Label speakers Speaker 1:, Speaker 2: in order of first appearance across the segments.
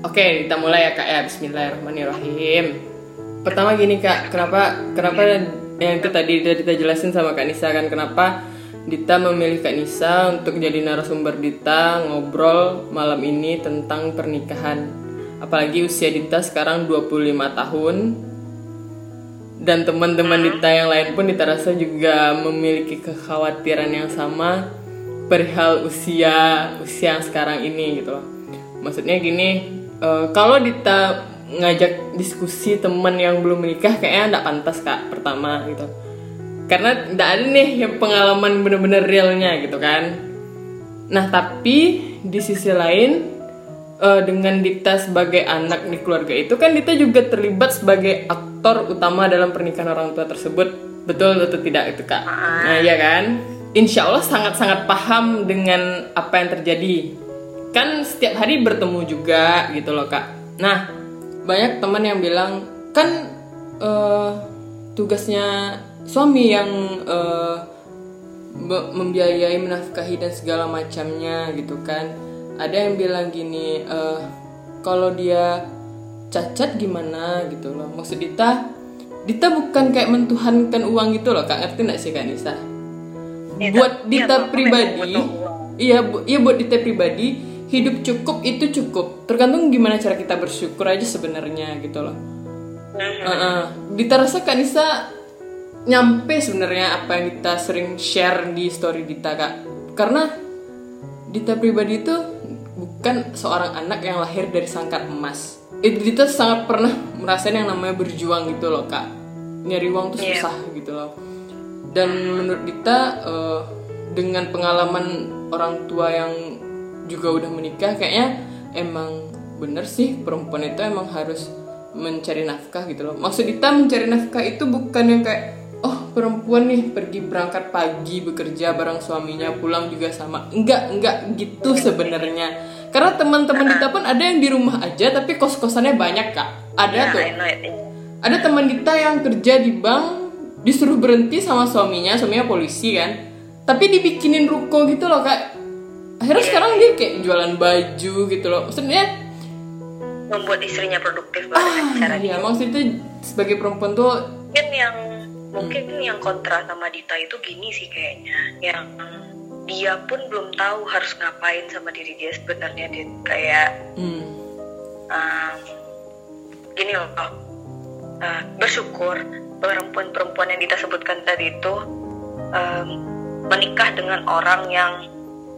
Speaker 1: Oke, kita mulai ya kak ya. Bismillahirrahmanirrahim. Pertama gini kak, kenapa kenapa yang itu tadi udah kita jelasin sama kak Nisa kan kenapa Dita memilih kak Nisa untuk jadi narasumber Dita ngobrol malam ini tentang pernikahan. Apalagi usia Dita sekarang 25 tahun dan teman-teman Dita yang lain pun Dita rasa juga memiliki kekhawatiran yang sama perihal usia usia yang sekarang ini gitu loh. Maksudnya gini, uh, kalau Dita ngajak diskusi teman yang belum menikah kayaknya nggak pantas kak pertama gitu. Karena nggak ada nih yang pengalaman bener-bener realnya gitu kan. Nah tapi di sisi lain uh, dengan Dita sebagai anak di keluarga itu kan Dita juga terlibat sebagai aktor utama dalam pernikahan orang tua tersebut. Betul atau tidak itu kak? Nah ya kan? Insya Allah sangat-sangat paham dengan apa yang terjadi kan setiap hari bertemu juga gitu loh kak. Nah banyak teman yang bilang kan uh, tugasnya suami yang uh, membiayai menafkahi dan segala macamnya gitu kan. Ada yang bilang gini uh, kalau dia cacat gimana? gitu loh. Maksud Dita Dita bukan kayak mentuhankan uang gitu loh kak. Ngerti gak sih kak Nisa? Ya, buat Dita ya, pribadi iya bu, iya buat Dita pribadi hidup cukup itu cukup tergantung gimana cara kita bersyukur aja sebenarnya gitu loh uh -uh. Dita rasa kak Nisa nyampe sebenarnya apa yang Dita sering share di story Dita kak karena Dita pribadi itu bukan seorang anak yang lahir dari sangkar emas Dita sangat pernah merasain yang namanya berjuang gitu loh kak nyari uang tuh iya. susah yeah. gitu loh dan menurut Dita uh, dengan pengalaman orang tua yang juga udah menikah kayaknya emang bener sih perempuan itu emang harus mencari nafkah gitu loh. Maksud kita mencari nafkah itu bukan yang kayak oh perempuan nih pergi berangkat pagi bekerja bareng suaminya pulang juga sama. Enggak enggak gitu sebenarnya. Karena teman-teman kita pun ada yang di rumah aja tapi kos kosannya banyak kak. Ada yeah, tuh. Ada teman kita yang kerja di bank disuruh berhenti sama suaminya suaminya polisi kan. Tapi dibikinin ruko gitu loh kak akhirnya sekarang dia kayak jualan baju gitu loh. Maksudnya
Speaker 2: membuat istrinya produktif banget ah, cara
Speaker 1: iya, maksudnya sebagai perempuan tuh
Speaker 2: mungkin yang mungkin hmm. yang kontra sama Dita itu gini sih kayaknya. Yang dia pun belum tahu harus ngapain sama diri dia sebenarnya dia kayak hmm. um, gini loh uh, bersyukur perempuan-perempuan yang Dita sebutkan tadi itu um, menikah dengan orang yang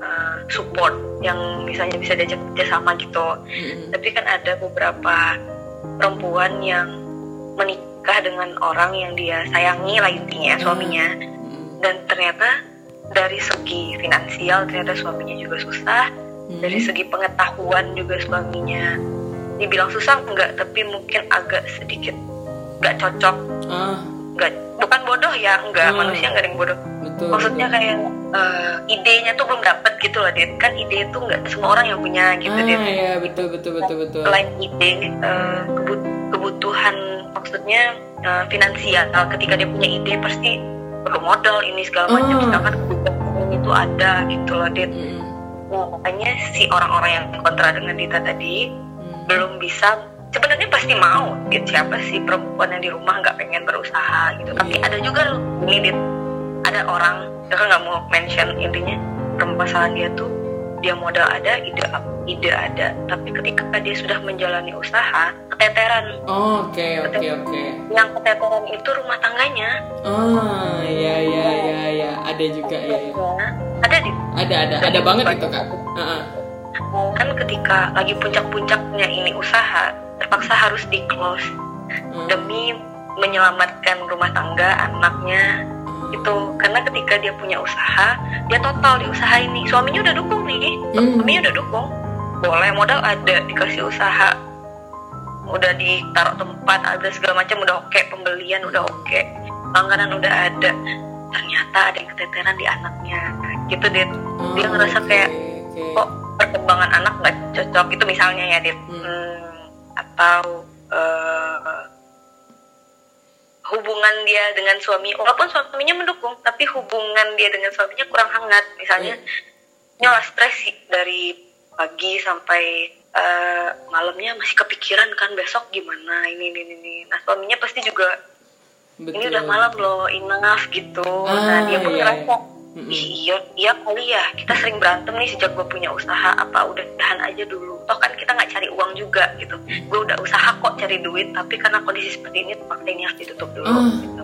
Speaker 2: uh, support yang misalnya bisa diajak kerja sama gitu mm-hmm. tapi kan ada beberapa perempuan yang menikah dengan orang yang dia sayangi lah intinya mm-hmm. suaminya dan ternyata dari segi finansial ternyata suaminya juga susah mm-hmm. dari segi pengetahuan juga suaminya dibilang susah enggak tapi mungkin agak sedikit nggak cocok uh. Nggak bukan bodoh ya enggak uh. manusia nggak ada yang bodoh betul, maksudnya betul. kayak uh, idenya tuh belum dapet gitu loh Dit kan ide itu nggak semua orang yang punya gitu ah,
Speaker 1: Dit iya betul betul betul betul
Speaker 2: selain ide uh, kebut kebutuhan maksudnya uh, finansial ketika dia punya ide pasti perlu modal ini segala macam oh. sedangkan kebutuhan itu ada gitu loh Dit mm. nah, makanya si orang-orang yang kontra dengan Dita tadi mm. belum bisa sebenarnya pasti mau. Gitu siapa sih? Perempuan yang di rumah nggak pengen berusaha gitu. Tapi iya. ada juga ini ada orang ya kan nggak mau mention intinya permasalahan dia tuh dia modal ada ide ide ada. Tapi ketika dia sudah menjalani usaha keteteran.
Speaker 1: Oke oke oke.
Speaker 2: Yang keteteran itu rumah tangganya.
Speaker 1: Oh iya iya iya ya ada juga ya, ya.
Speaker 2: ada di
Speaker 1: ada ada ada banget itu kak. Uh -uh.
Speaker 2: kan ketika lagi puncak-puncaknya ini usaha terpaksa harus di close hmm. demi menyelamatkan rumah tangga anaknya. Itu karena ketika dia punya usaha dia total di usaha ini. Suaminya udah dukung nih. Hmm. suaminya udah dukung. Boleh modal ada dikasih usaha. Udah ditaruh tempat ada segala macam udah oke. Pembelian udah oke. Langganan udah ada. Ternyata ada yang keteteran di anaknya. Gitu dia oh, dia ngerasa kayak okay. kok perkembangan anak nggak cocok? Itu misalnya ya dia hmm. hmm, atau uh, hubungan dia dengan suami. Walaupun suaminya mendukung tapi hubungan dia dengan suaminya kurang hangat. Misalnya hmm. nyola stres dari pagi sampai uh, malamnya masih kepikiran kan besok gimana ini ini ini nah suaminya pasti juga
Speaker 1: Betul.
Speaker 2: ini udah malam loh enough gitu.
Speaker 1: Ah,
Speaker 2: nah dia pun
Speaker 1: iya,
Speaker 2: ngerasa "Ih, iya iya kali ya kita sering berantem nih sejak gue punya usaha apa udah tahan aja dulu toh kan kita nggak cari uang juga gitu gue udah usaha kok cari duit tapi karena kondisi seperti ini terpaksa ini harus ditutup dulu
Speaker 1: Ah.
Speaker 2: gitu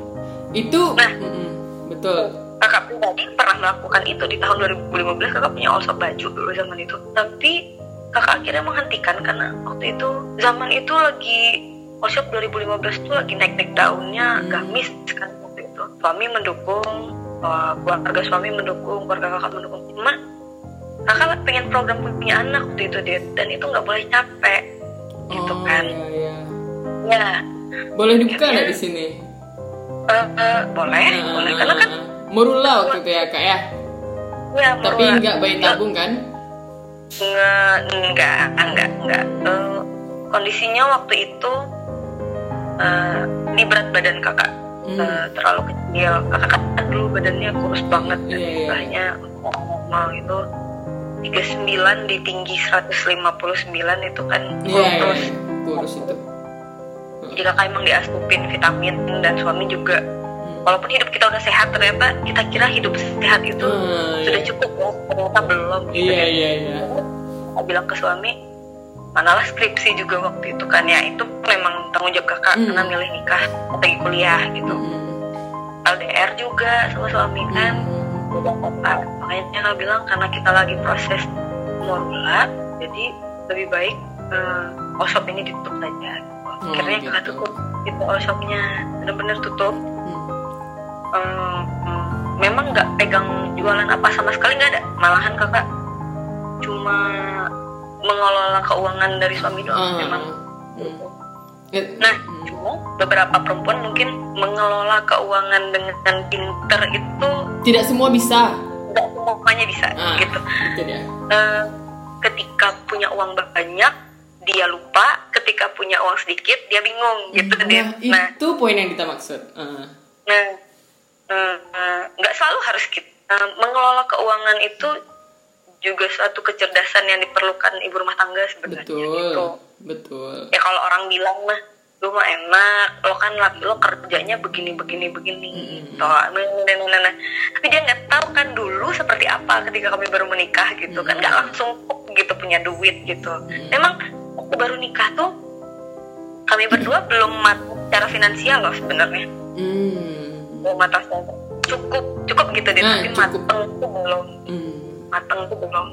Speaker 1: Itu
Speaker 2: Nah.
Speaker 1: mm-mm, betul.
Speaker 2: kakak pribadi pernah melakukan itu di tahun 2015 kakak punya all shop baju dulu zaman itu tapi kakak akhirnya menghentikan karena waktu itu zaman itu lagi all shop 2015 itu lagi naik-naik daunnya
Speaker 1: Hmm.
Speaker 2: gamis kan waktu itu suami mendukung uh, keluarga suami mendukung keluarga kakak mendukung cuma kakak pengen program punya anak waktu itu dia dan itu nggak boleh capek gitu
Speaker 1: oh,
Speaker 2: kan
Speaker 1: iya, iya.
Speaker 2: ya
Speaker 1: Boleh dibuka nggak di sini?
Speaker 2: eh, eh, boleh
Speaker 1: Ah,
Speaker 2: boleh karena kan
Speaker 1: Morula waktu itu ya kak ya.
Speaker 2: ya
Speaker 1: Tapi nggak bayi tabung kan?
Speaker 2: Nggak, enggak, enggak, enggak. Eh, kondisinya waktu itu eh, di berat badan kakak
Speaker 1: Hmm.
Speaker 2: eh, terlalu kecil. Kakak kan dulu badannya kurus banget dan
Speaker 1: Iya, iya.
Speaker 2: istilahnya normal itu 39 di tinggi 159 itu kan
Speaker 1: Iya, iya,
Speaker 2: kurus.
Speaker 1: iya. kurus itu.
Speaker 2: Jadi kakak emang diasupin vitamin dan suami juga.
Speaker 1: Hmm.
Speaker 2: Walaupun hidup kita udah sehat ternyata kita kira hidup sehat itu
Speaker 1: Ah,
Speaker 2: sudah
Speaker 1: iya.
Speaker 2: cukup ya ternyata belum. gitu
Speaker 1: Iya
Speaker 2: kan.
Speaker 1: iya iya.
Speaker 2: Aku bilang ke suami manalah skripsi juga waktu itu kan ya itu memang tanggung jawab kakak
Speaker 1: Hmm.
Speaker 2: karena milih nikah pergi kuliah gitu
Speaker 1: Mm-mm.
Speaker 2: LDR juga sama suami kan
Speaker 1: Mm-mm.
Speaker 2: beda kota makanya kakak bilang karena kita lagi proses morula jadi lebih baik uh, shop ini ditutup saja
Speaker 1: Oh,
Speaker 2: akhirnya kakak
Speaker 1: gitu.
Speaker 2: tutup itu shopnya benar-benar tutup
Speaker 1: Mm.
Speaker 2: Hmm, hmm, memang nggak pegang jualan apa sama sekali nggak ada malahan kakak cuma mengelola keuangan dari suami doang
Speaker 1: Ah,
Speaker 2: memang
Speaker 1: mm. Eh,
Speaker 2: nah cuma beberapa perempuan mungkin mengelola keuangan dengan pinter itu
Speaker 1: tidak semua bisa.
Speaker 2: nggak semuanya bisa
Speaker 1: Ah,
Speaker 2: gitu. Eh, ketika punya uang banyak dia lupa ketika punya uang sedikit dia bingung gitu
Speaker 1: nah,
Speaker 2: dia nah
Speaker 1: itu poin yang kita maksud. Ah.
Speaker 2: Nah, eh, eh, nggak selalu harus gitu. Eh, mengelola keuangan itu juga suatu kecerdasan yang diperlukan ibu rumah tangga sebenarnya.
Speaker 1: betul,
Speaker 2: Gitu.
Speaker 1: betul.
Speaker 2: Ya kalau orang bilang mah, lu mah enak, lo kan laki lo kerjanya begini begini begini.
Speaker 1: Mm-mm.
Speaker 2: Toh, nah, nah, nah, nah. Tapi dia nggak tahu kan dulu seperti apa ketika kami baru menikah gitu kan, nggak langsung kok gitu punya duit gitu.
Speaker 1: Mm.
Speaker 2: Memang waktu baru nikah tuh kami berdua belum matang secara finansial loh sebenarnya
Speaker 1: Hmm.
Speaker 2: mau matang cukup cukup gitu deh
Speaker 1: Nah,
Speaker 2: tapi mateng tuh belum
Speaker 1: Hmm.
Speaker 2: Mateng tuh belum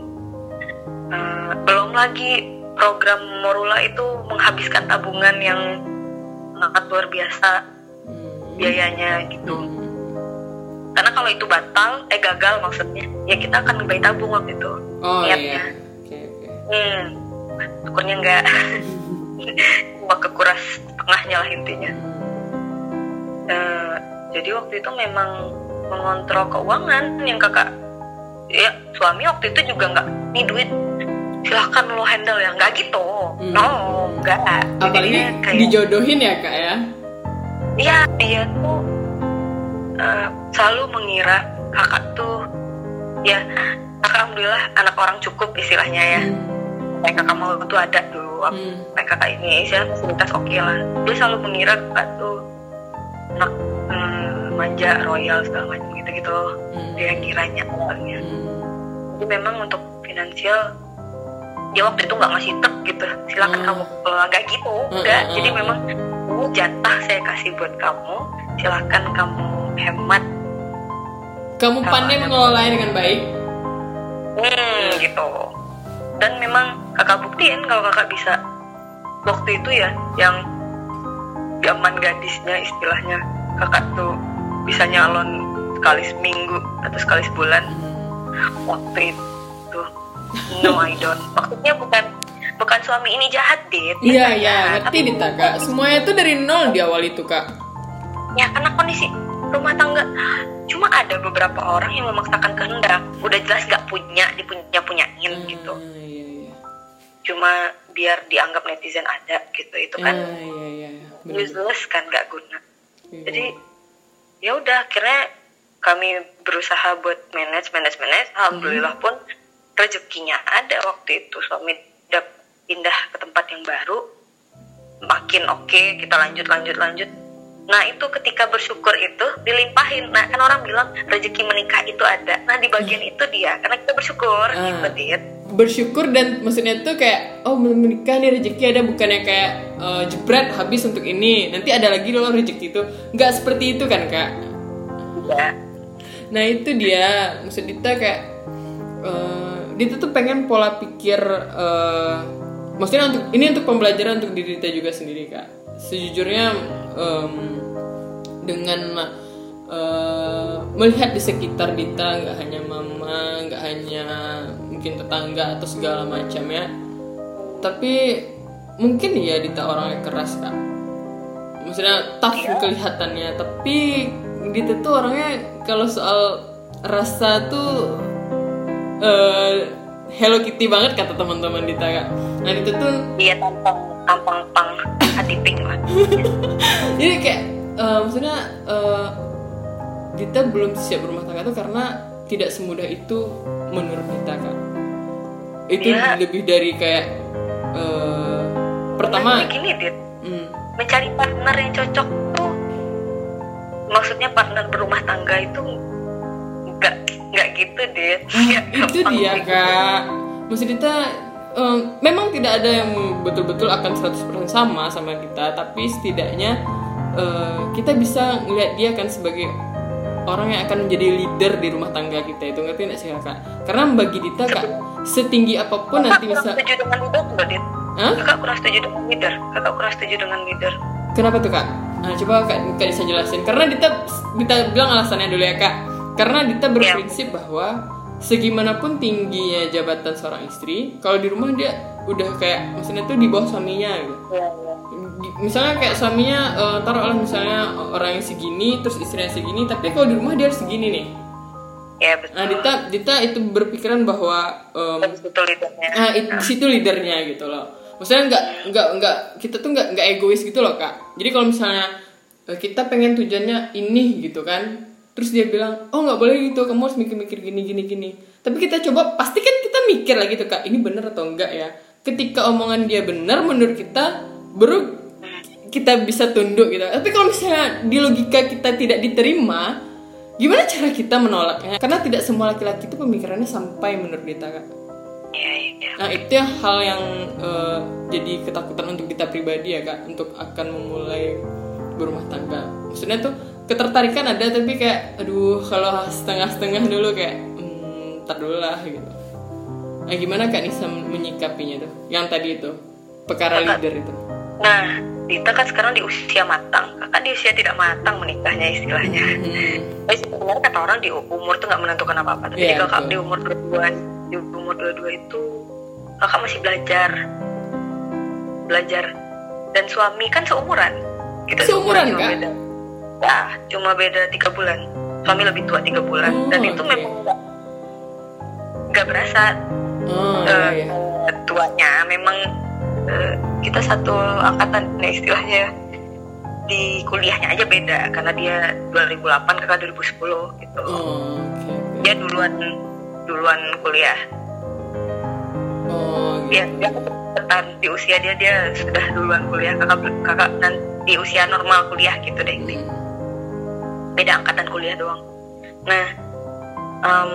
Speaker 2: Eh, belum lagi program Morula itu menghabiskan tabungan yang sangat luar biasa
Speaker 1: Hmm.
Speaker 2: biayanya gitu
Speaker 1: Hmm.
Speaker 2: karena kalau itu batal eh gagal maksudnya ya kita akan bayi tabung waktu itu
Speaker 1: Oh
Speaker 2: Niatnya.
Speaker 1: iya. Oke oke.
Speaker 2: hmm syukurnya enggak cuma kekuras tengahnya lah intinya Eh, jadi waktu itu memang mengontrol keuangan yang kakak ya suami waktu itu juga nggak nih duit silahkan lo handle ya nggak gitu
Speaker 1: Hmm.
Speaker 2: no nggak
Speaker 1: Apalagi
Speaker 2: kayak
Speaker 1: dijodohin ya kak ya.
Speaker 2: ya dia tuh eh, selalu mengira kakak tuh ya kakak alhamdulillah anak orang cukup istilahnya ya
Speaker 1: Hmm.
Speaker 2: kayak kakak mau tuh ada dulu
Speaker 1: Hmm.
Speaker 2: kayak kakak ini saya fasilitas oke lah dia selalu mengira kakak tuh anak manja royal segala macam gitu gitu
Speaker 1: Hmm.
Speaker 2: dia kiranya awalnya
Speaker 1: Hmm.
Speaker 2: jadi memang untuk finansial dia waktu itu nggak ngasih truk gitu silakan
Speaker 1: Hmm.
Speaker 2: kamu kelola nggak gitu
Speaker 1: Hmm,
Speaker 2: enggak
Speaker 1: hmm,
Speaker 2: jadi
Speaker 1: hmm.
Speaker 2: memang ini jatah saya kasih buat kamu silakan kamu hemat
Speaker 1: Kamu pandai mengelolanya dengan baik.
Speaker 2: hmm gitu dan memang kakak buktiin kalau kakak bisa waktu itu ya yang zaman gadisnya istilahnya kakak tuh bisa nyalon sekali seminggu atau sekali sebulan
Speaker 1: Hmm.
Speaker 2: waktu itu no I don't maksudnya bukan bukan suami ini jahat dit
Speaker 1: Iya iya ngerti Dita kak. Semuanya itu dari nol di awal itu kak.
Speaker 2: ya karena kondisi rumah tangga cuma ada beberapa orang yang memaksakan kehendak udah jelas gak punya dipunya punyain gitu
Speaker 1: Ah, Iya iya.
Speaker 2: cuma biar dianggap netizen ada gitu itu kan
Speaker 1: Ah, iya iya. iya. Bener.
Speaker 2: useless kan gak guna
Speaker 1: Iya.
Speaker 2: jadi ya udah akhirnya kami berusaha buat manage manage manage. Alhamdulillah pun rezekinya ada waktu itu. Suami dap pindah ke tempat yang baru. Makin oke okay, kita lanjut lanjut lanjut. Nah itu ketika bersyukur itu dilimpahin. Nah kan orang bilang rezeki menikah itu ada. Nah di bagian hmm. itu dia karena kita bersyukur uh, gitu
Speaker 1: bersyukur dan maksudnya tuh kayak oh menikah nih rezeki ada bukannya kayak uh, jebret habis untuk ini. Nanti ada lagi loh rezeki itu. Nggak seperti itu kan kak? Ya. nah itu dia. Maksud kita kayak uh, Dita tuh pengen pola pikir uh, maksudnya untuk ini untuk pembelajaran untuk diri Dita juga sendiri kak. Sejujurnya um, dengan uh, melihat di sekitar Dita nggak hanya mama nggak hanya mungkin tetangga atau segala macam ya tapi mungkin ya Dita orangnya keras kak. Maksudnya tough ya. kelihatannya. Tapi Dita tuh orangnya kalau soal rasa tuh uh, Hello Kitty banget kata teman-teman Dita kak. Nah itu tuh
Speaker 2: iya tampang tampang pang hati pink lah.
Speaker 1: Jadi kayak uh, maksudnya uh, Dita belum siap berumah tangga tuh karena tidak semudah itu menurut Dita kak itu ya. lebih dari kayak uh, pertama
Speaker 2: gini Dit hmm. mencari partner yang cocok tuh maksudnya partner berumah tangga itu nggak nggak gitu deh
Speaker 1: itu dia gitu. kak maksud kita um, memang tidak ada yang betul-betul akan 100% sama sama kita tapi setidaknya uh, kita bisa ngelihat dia kan sebagai orang yang akan menjadi leader di rumah tangga kita itu ngerti nggak sih kak karena bagi kita kak setinggi apa pun kakak nanti bisa
Speaker 2: setuju dengan leader enggak dit Hah? kakak kurang setuju dengan leader kakak kurang setuju dengan leader
Speaker 1: kenapa tuh kak nah coba kak, kak bisa jelasin karena kita kita bilang alasannya dulu ya kak karena Dita berprinsip yeah. bahwa segimanapun tingginya jabatan seorang istri, kalau di rumah dia udah kayak maksudnya tuh di bawah suaminya gitu. Yeah, yeah. Misalnya kayak suaminya uh, taruhlah misalnya orang yang segini terus istrinya segini, tapi kalau di rumah dia harus segini nih.
Speaker 2: Ya betul.
Speaker 1: Nah Dita Dita itu berpikiran bahwa um,
Speaker 2: itu leadernya.
Speaker 1: Nah, itu, di situ leadernya gitu loh. Maksudnya nggak nggak nggak kita tuh nggak nggak egois gitu loh kak. Jadi kalau misalnya eh, kita pengen tujuannya ini gitu kan, terus dia bilang oh nggak boleh gitu kamu harus mikir-mikir gini gini gini tapi kita coba pasti kan kita mikir lagi tuh kak ini bener atau enggak ya ketika omongan dia benar menurut kita baru kita bisa tunduk gitu. Tapi kalau misalnya di logika kita tidak diterima gimana cara kita menolaknya? Karena tidak semua laki-laki itu pemikirannya sampai menurut kita kak.
Speaker 2: Iya, iya.
Speaker 1: Nah itu yang hal yang uh, jadi ketakutan untuk kita pribadi ya kak untuk akan memulai berumah tangga. Maksudnya tuh ketertarikan ada tapi kayak aduh kalau setengah-setengah dulu kayak hmm, tar dulu lah gitu. Nah gimana kak Nisa menyikapinya tuh? Yang tadi itu perkara kakak, leader itu?
Speaker 2: nah Dita kan sekarang di usia matang. Kakak di usia tidak matang menikahnya istilahnya. Hmm. tapi sebenarnya kata orang di umur tuh nggak menentukan apa-apa. Tapi yeah, kakak di umur dua di umur dua-dua itu kakak masih belajar. Belajar. Dan suami kan seumuran.
Speaker 1: Kita seumuran, kak? beda.
Speaker 2: Ya cuma beda tiga bulan. Suami lebih tua tiga bulan. Oh, dan itu okay. memang nggak berasa. Oh, uh, iya, iya. tuanya. Memang uh, kita satu angkatan ya istilahnya. Di kuliahnya aja beda karena dia 2008 kakak 2010 gitu. Oh, okay, dia duluan duluan kuliah. Oh, gitu. dia dia di usia dia dia sudah duluan kuliah. Kakak kakak nanti di usia normal kuliah gitu deh hmm beda angkatan kuliah doang. Nah um,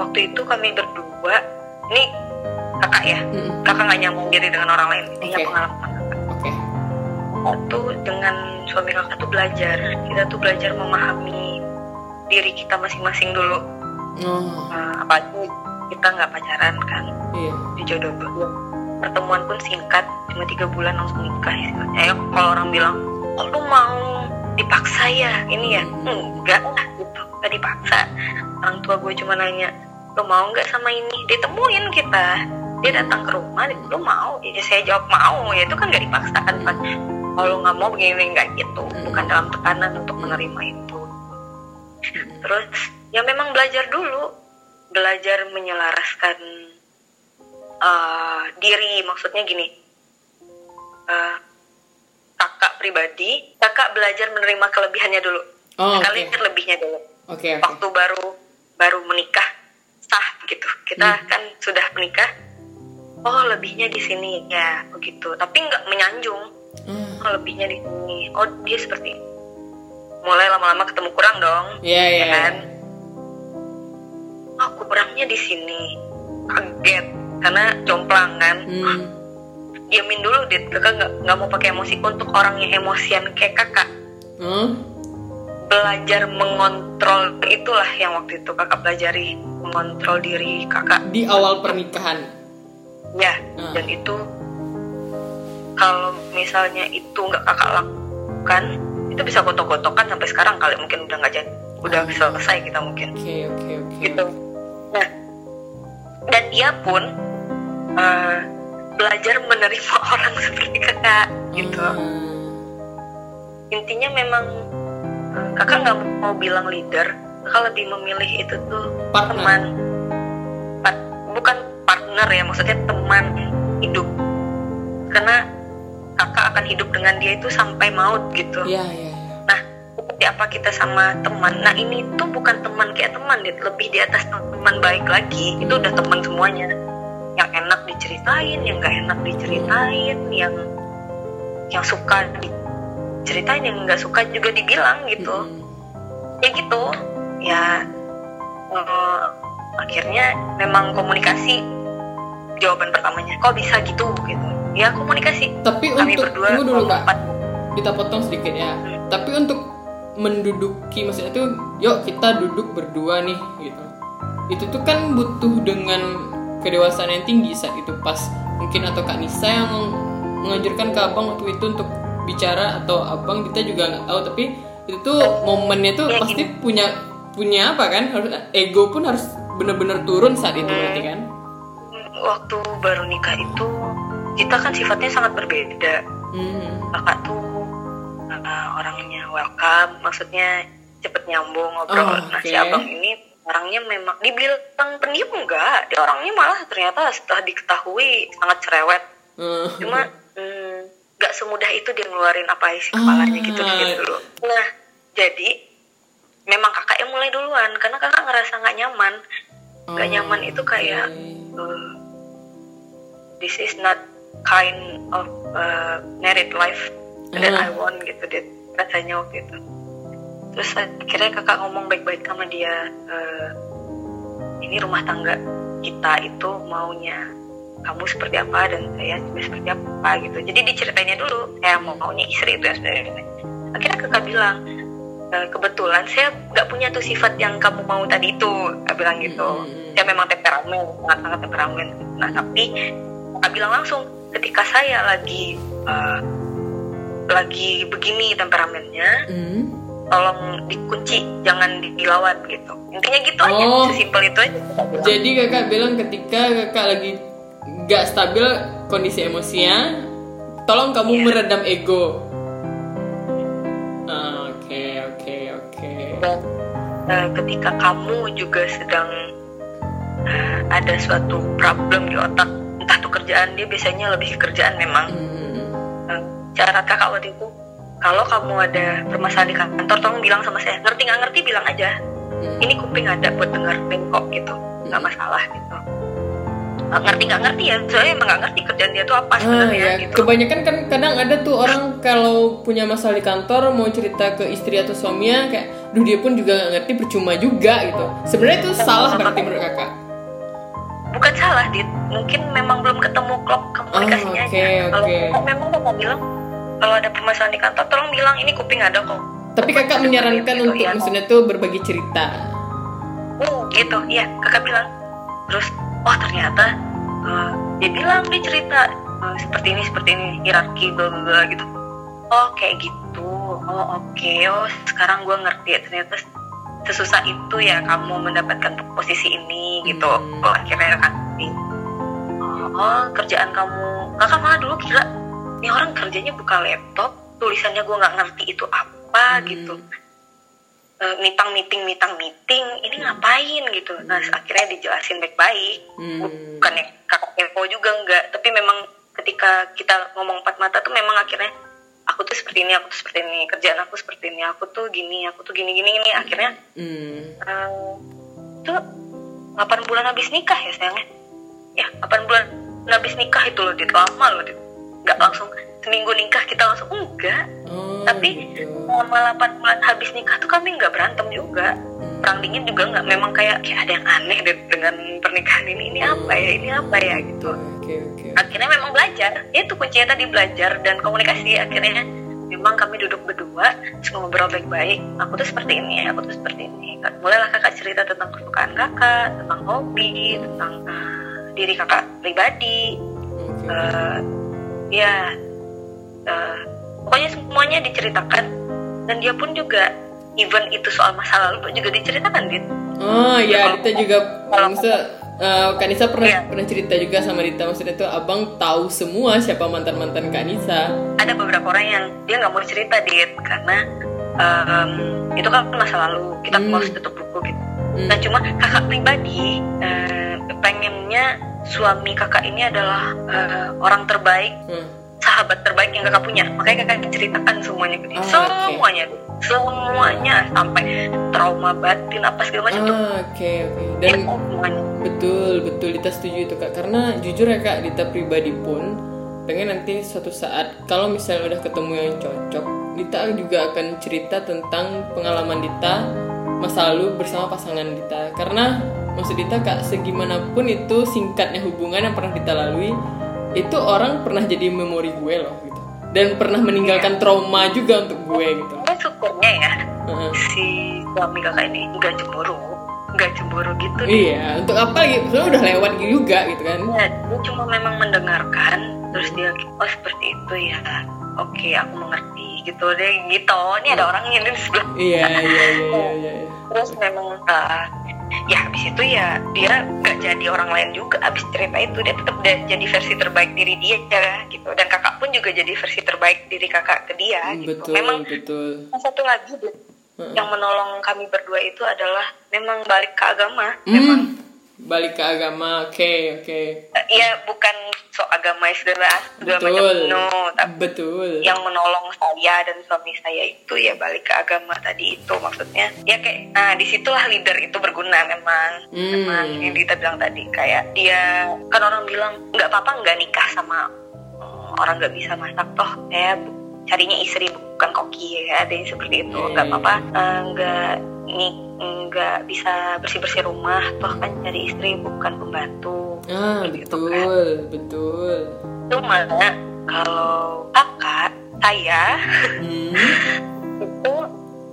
Speaker 2: waktu itu kami berdua ini kakak ya? Hmm. kakak nggak nyambung diri dengan orang lain? Ini okay. pengalaman kakak okay. waktu dengan suami kakak tuh belajar kita tuh belajar memahami diri kita masing-masing dulu. Oh. uh, apalagi kita nggak pacaran kan? Yeah. jodoh dulu pertemuan pun singkat cuma tiga bulan langsung nikah ya kalau orang bilang oh lu mau dipaksa ya? Ini ya enggak lah gitu. Nggak dipaksa. Orang tua gue cuma nanya lo mau nggak sama ini? Ditemuin kita dia datang ke rumah lo mau ya saya jawab mau ya itu kan nggak dipaksakan kan kalau nggak mau begini nggak gitu bukan dalam tekanan untuk menerima itu terus ya memang belajar dulu belajar menyelaraskan uh, diri maksudnya gini uh, kakak pribadi, kakak belajar menerima kelebihannya dulu. Oh, Sekali okay. lebihnya dulu.
Speaker 1: Okay, okay.
Speaker 2: Waktu baru baru menikah sah gitu. Kita hmm. kan sudah menikah. Oh lebihnya di sini. Ya begitu. Tapi nggak menyanjung. Hmm. oh lebihnya di sini. Oh dia seperti mulai lama-lama ketemu kurang dong.
Speaker 1: Iya yeah, iya yeah. kan?
Speaker 2: Oh kurangnya di sini. Kaget. Karena jomplang kan? Hmm. diamin dulu deh kakak nggak nggak mau pakai emosi untuk orang yang emosian kayak kakak. Hmm? belajar mengontrol. Itulah yang waktu itu kakak pelajari. Mengontrol diri kakak.
Speaker 1: Di awal pernikahan
Speaker 2: ya hmm. dan itu kalau misalnya itu nggak kakak lakukan itu bisa gotok-gotokan sampai sekarang kali mungkin udah nggak jadi udah hmm. selesai kita mungkin
Speaker 1: oke okay, oke okay, oke okay.
Speaker 2: gitu nah dan dia pun uh, belajar menerima orang seperti kakak gitu hmm. intinya memang uh, kakak nggak mau bilang leader kakak lebih memilih itu tuh partner. teman bukan partner ya maksudnya teman hidup. Karena kakak akan hidup dengan dia itu sampai maut gitu.
Speaker 1: Yeah, yeah, yeah.
Speaker 2: nah seperti apa kita sama teman? Nah ini tuh bukan teman kayak teman lebih di atas teman baik lagi. Itu udah teman semuanya. Yang enak diceritain yang gak enak diceritain yang yang suka diceritain yang nggak suka juga dibilang gitu. Hmm. ya gitu. Ya uh, akhirnya memang komunikasi jawaban pertamanya. Kok bisa gitu gitu. Ya komunikasi.
Speaker 1: Tapi kami untuk berdua tunggu dulu kak. kita potong sedikit ya. Hmm. tapi untuk menduduki maksudnya itu yuk kita duduk berdua nih gitu. Itu tuh kan butuh dengan kedewasaan yang tinggi saat itu pas mungkin atau kak Nisa yang menganjurkan ke abang waktu itu untuk bicara atau abang kita juga nggak tahu. Tapi itu tuh momennya tuh ya, pasti punya punya apa kan? Harus ego pun harus benar-benar turun saat itu berarti kan
Speaker 2: waktu baru nikah itu kita kan sifatnya sangat berbeda hmm. kakak tuh uh, orangnya welcome maksudnya cepet nyambung ngobrol oh, okay. nah si abang ini orangnya memang dibilang pendiam enggak dia orangnya malah ternyata setelah diketahui sangat cerewet uh. cuma hmm, nggak mm, semudah itu dia ngeluarin apa isi kepalanya uh. gitu gitu dulu nah jadi memang kakak yang mulai duluan karena kakak ngerasa nggak nyaman nggak uh, nyaman itu kayak uh, this is not kind of uh, married life uh. that I want gitu deh rasanya waktu itu. Terus akhirnya kakak ngomong baik-baik sama dia e, ini rumah tangga kita itu maunya kamu seperti apa dan saya juga seperti apa gitu. Jadi diceritainnya dulu saya mau maunya istri itu ya sebenarnya. Akhirnya kakak bilang e, kebetulan saya nggak punya tuh sifat yang kamu mau tadi itu kakak bilang gitu. Hmm. saya memang temperamen sangat sangat temperamen. Nah tapi kakak bilang langsung. Ketika saya lagi uh, lagi begini temperamennya hmm. tolong dikunci jangan dilawan gitu. Intinya gitu oh, aja sesimpel itu aja.
Speaker 1: Jadi kakak bilang ketika kakak lagi gak stabil kondisi emosinya tolong kamu yeah. meredam ego. Ah, oke oke oke.
Speaker 2: Eh, ketika kamu juga sedang uh, ada suatu problem di otak entah tuh kerjaan dia biasanya lebih ke kerjaan memang hmm. uh, cara kakak waktu itu kalau kamu ada permasalahan di kantor tolong bilang sama saya ngerti nggak ngerti bilang aja hmm. ini kuping ada buat dengerin kok gitu nggak hmm. masalah gitu nggak ngerti nggak ngerti ya saya emang nggak ngerti kerjaan dia tuh apa ah, sebenarnya ah, ya. gitu.
Speaker 1: kebanyakan kan kadang ada tuh orang kalau punya masalah di kantor mau cerita ke istri atau suaminya kayak duh dia pun juga nggak ngerti percuma juga gitu sebenarnya itu salah berarti menurut kakak
Speaker 2: bukan salah dit. Mungkin memang belum ketemu klop komunikasinya oh, okay, aja kalau okay. memang mau bilang kalau ada permasalahan di kantor tolong bilang ini kuping ada kok.
Speaker 1: Tapi kakak menyarankan gitu, untuk ya. maksudnya tuh berbagi cerita.
Speaker 2: Oh gitu. Iya kakak bilang. Terus oh ternyata uh, dia bilang dia cerita uh, seperti ini seperti ini hierarki bla bla gitu. Oh kayak gitu. Oh oke. Okay. oh sekarang gue ngerti ya ternyata sesusah itu ya kamu mendapatkan posisi ini gitu hmm. oh akhirnya kan oh, kerjaan kamu kakak malah dulu kira ini orang kerjanya buka laptop tulisannya gue nggak ngerti itu apa hmm. gitu uh, mitang meeting mitang meeting ini ngapain gitu nah hmm. akhirnya dijelasin baik-baik hmm. bukan ya kakak kepo juga enggak tapi memang ketika kita ngomong empat mata tuh memang akhirnya aku tuh seperti ini aku tuh seperti ini kerjaan aku seperti ini aku tuh gini aku tuh gini gini gini. Akhirnya hmm. uh, tuh 8 bulan habis nikah ya sayangnya. Ya 8 bulan habis nikah itu loh dit. Lama loh dit. Nggak langsung seminggu nikah kita langsung enggak.
Speaker 1: Oh,
Speaker 2: tapi
Speaker 1: gitu.
Speaker 2: selama 8 bulan habis nikah tuh kami nggak berantem juga. Perang dingin juga nggak. Memang kayak kayak ada yang aneh deh dengan pernikahan ini. Ini apa ya? Ini apa ya? Gitu.
Speaker 1: Oke oke.
Speaker 2: akhirnya memang belajar. Itu kuncinya tadi belajar dan komunikasi. Akhirnya memang kami duduk berdua terus ngobrol baik-baik. Aku tuh seperti ini aku tuh seperti ini. Mulailah kakak cerita tentang kesukaan kakak tentang hobi tentang uh, diri kakak pribadi.
Speaker 1: Oke.
Speaker 2: uh, ya uh, pokoknya semuanya diceritakan dan dia pun juga even itu soal masa lalu juga diceritakan gitu
Speaker 1: Oh iya, Dita juga
Speaker 2: Kalau-
Speaker 1: maksudnya eh, Kak Nisa pernah
Speaker 2: Iya.
Speaker 1: pernah cerita juga sama Dita maksudnya tuh abang tahu semua siapa mantan mantan Kak Nisa.
Speaker 2: ada beberapa orang yang dia nggak mau cerita dit karena um, itu kan masa lalu kita
Speaker 1: Hmm.
Speaker 2: close tutup buku gitu
Speaker 1: Hmm.
Speaker 2: nah cuma kakak pribadi eh, pengennya suami kakak ini adalah eh, orang terbaik
Speaker 1: Hmm.
Speaker 2: Sahabat terbaik yang kakak punya. Makanya kakak ceritakan semuanya ke dia.
Speaker 1: Oh,
Speaker 2: semuanya. semuanya. Sampai trauma batin apa segala macam tuh.
Speaker 1: Ah, Oke oke.
Speaker 2: dia
Speaker 1: Dan
Speaker 2: tahu semuanya.
Speaker 1: betul betul. Dita setuju itu kak. Karena jujur ya kak Dita pribadi pun pengen nanti suatu saat kalau misalnya udah ketemu yang cocok Dita juga akan cerita tentang pengalaman Dita masa lalu bersama pasangan Dita. Karena maksud Dita kak segimanapun itu singkatnya hubungan yang pernah Dita lalui itu orang pernah jadi memori gue loh gitu. Dan pernah meninggalkan trauma juga untuk gue gitu.
Speaker 2: Dan syukurnya ya
Speaker 1: Heeh.
Speaker 2: si suami kakak ini nggak cemburu nggak cemburu gitu
Speaker 1: iya untuk apa gitu? Soalnya udah lewat juga gitu kan.
Speaker 2: Ya, dia cuma memang mendengarkan terus dia oh seperti itu ya. Oke aku mengerti gitu deh gitu. Ini ada orang yang di sebelah.
Speaker 1: Iya iya iya iya iya, iya.
Speaker 2: terus memang uh, ya habis itu ya dia nggak jadi orang lain juga habis cerita itu dia tetap jadi versi terbaik diri dia ya gitu. Dan kakak pun juga jadi versi terbaik diri kakak ke dia gitu.
Speaker 1: betul
Speaker 2: memang
Speaker 1: betul.
Speaker 2: satu lagi
Speaker 1: Heeh.
Speaker 2: yang menolong kami berdua itu adalah memang balik ke agama. Memang
Speaker 1: hmm, balik ke agama. Oke oke.
Speaker 2: Eh, Iya bukan so agamais segala segala macam
Speaker 1: betul.
Speaker 2: No tapi
Speaker 1: betul.
Speaker 2: yang menolong saya dan suami saya itu ya balik ke agama tadi itu maksudnya. Ya kayak nah di situlah leader itu berguna memang.
Speaker 1: Hmm.
Speaker 2: memang yang Dita bilang tadi kayak dia kan orang bilang nggak apa-apa nggak nikah sama mm, orang nggak bisa masak toh ya carinya istri bukan koki ya ada yang seperti itu.
Speaker 1: Iya,
Speaker 2: nggak
Speaker 1: iya,
Speaker 2: apa-apa eh, nggak nih nggak bisa bersih bersih rumah toh kan cari istri bukan pembantu
Speaker 1: ah
Speaker 2: Seperti itu kan.
Speaker 1: betul betul.
Speaker 2: Cuma kalau kakak saya
Speaker 1: hmm.
Speaker 2: itu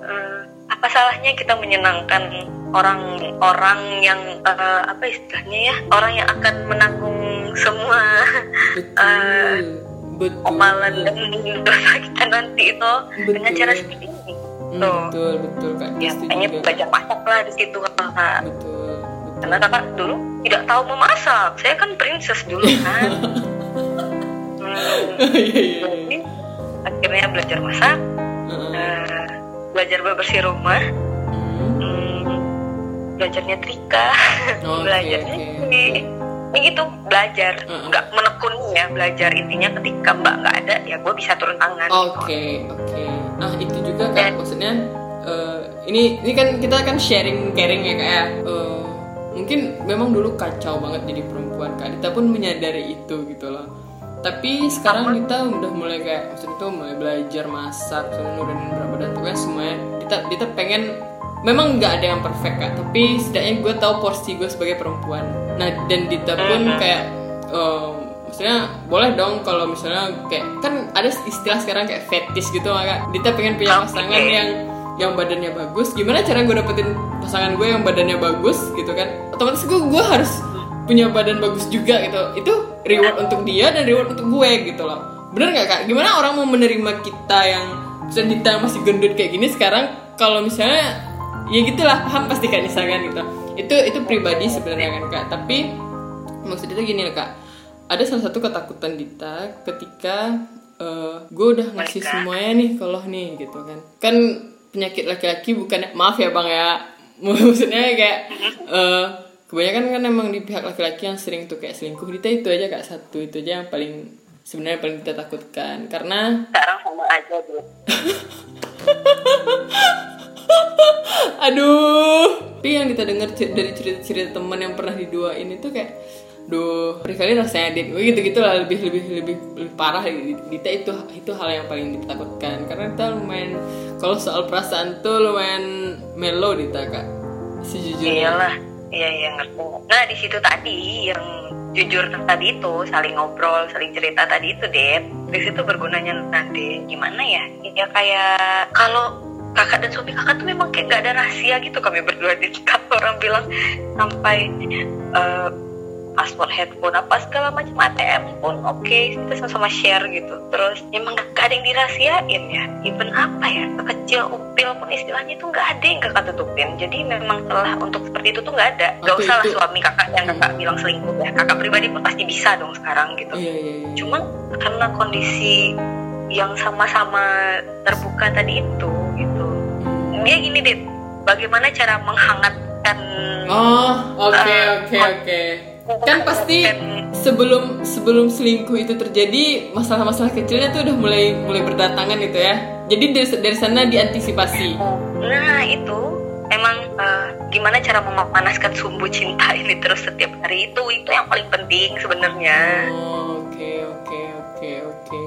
Speaker 2: eh, apa salahnya kita menyenangkan orang-orang yang eh, apa istilahnya ya orang yang akan menanggung semua
Speaker 1: betul betul.
Speaker 2: omalan dan dosa kita nanti itu dengan
Speaker 1: Betul.
Speaker 2: cara seperti ini
Speaker 1: Hmm,
Speaker 2: tuh
Speaker 1: betul betul kak.
Speaker 2: Ya hanya belajar masak lah di situ kakak
Speaker 1: betul
Speaker 2: karena kakak dulu tidak tahu memasak. Saya kan princess dulu kan. Hmm,
Speaker 1: iya iya iya.
Speaker 2: Jadi akhirnya belajar masak. Eh, belajar bebersih rumah.
Speaker 1: Hmm.
Speaker 2: hmm, belajar nyetrika
Speaker 1: Oke,
Speaker 2: belajar
Speaker 1: oke.
Speaker 2: nyuci ini gitu belajar. Nggak menekun ya belajar intinya ketika mbak nggak ada ya gue bisa turun tangan.
Speaker 1: Oke, oke. Nah itu juga kan maksudnya eh, ini ini kan kita kan sharing caring ya kayak mungkin memang dulu kacau banget jadi perempuan kak Dita pun menyadari itu gitu loh. Tapi sekarang Dita udah mulai kayak maksudnya tuh mulai belajar masak, nurunin berat badan tuh kan semuanya. Dita Dita pengen memang nggak ada yang perfect kak, tapi setidaknya gue tahu porsi gue sebagai perempuan. Nah dan Dita pun kayak eh, maksudnya boleh dong kalau misalnya kayak kan ada istilah sekarang kayak fetish gitu maka Dita pengen punya pasangan
Speaker 2: Oke.
Speaker 1: yang yang badannya bagus gimana cara gue dapetin pasangan gue yang badannya bagus gitu kan? Otomatis gue gue harus punya badan bagus juga gitu. Itu reward untuk dia dan reward untuk gue gitu loh. Bener nggak kak? Gimana orang mau menerima kita yang Dita masih gendut kayak gini sekarang? Kalau misalnya ya gitulah paham pasti kan misalkan gitu. Itu itu pribadi sebenarnya kan kak. Tapi maksud itu gini loh kak. Ada salah satu ketakutan Dita ketika eh, gue udah ngasih semuanya nih kalau nih gitu kan. Kan penyakit laki-laki bukan maaf ya bang ya. Maksudnya kayak eh, kebanyakan kan emang di pihak laki-laki yang sering tuh kayak selingkuh. Dita itu aja kak satu. Itu aja yang paling sebenarnya paling kita takutkan. Karena
Speaker 2: sekarang sama aja dulu
Speaker 1: Aduh. Tapi yang kita dengar dari cerita-cerita teman yang pernah diduain itu kayak duh. Kali rasanya dit gitu gitu lah lebih lebih lebih lebih parah Dita itu itu hal yang paling ditakutkan. Karena kita lumayan kalau soal perasaan tuh lumayan melo Dita kak.
Speaker 2: Sejujurnya. Iyalah. Iya iya ngerti. Nah di situ tadi yang jujur tadi itu saling ngobrol saling cerita tadi itu deh di situ bergunanya nanti gimana ya? Ya kayak kalau kakak dan suami kakak tuh memang kayak gak ada rahasia gitu. Kami berdua di kantor orang bilang sampai uh, password handphone apa segala macam ATM pun oke okay, kita sama-sama share gitu. Terus emang gak, ada yang dirahasiain ya. Even apa ya kecil upil pun istilahnya itu gak ada yang kakak tutupin. Jadi memang telah untuk seperti itu tuh gak ada. Gak usah lah suami kakak yang kakak bilang selingkuh ya. Kakak pribadi pun pasti bisa dong sekarang gitu. Iya, iya, iya. cuma karena kondisi yang sama-sama terbuka tadi itu gitu. Dia gini deh bagaimana cara menghangatkan
Speaker 1: oh oke okay, uh, oke okay, oke. okay kan pasti sebelum sebelum selingkuh itu terjadi masalah-masalah kecilnya tuh udah mulai mulai berdatangan gitu ya. Jadi dari dari sana diantisipasi.
Speaker 2: Nah itu emang uh, gimana cara memanaskan sumbu cinta ini terus setiap hari itu itu yang paling penting sebenarnya.
Speaker 1: Oke oke oke oke.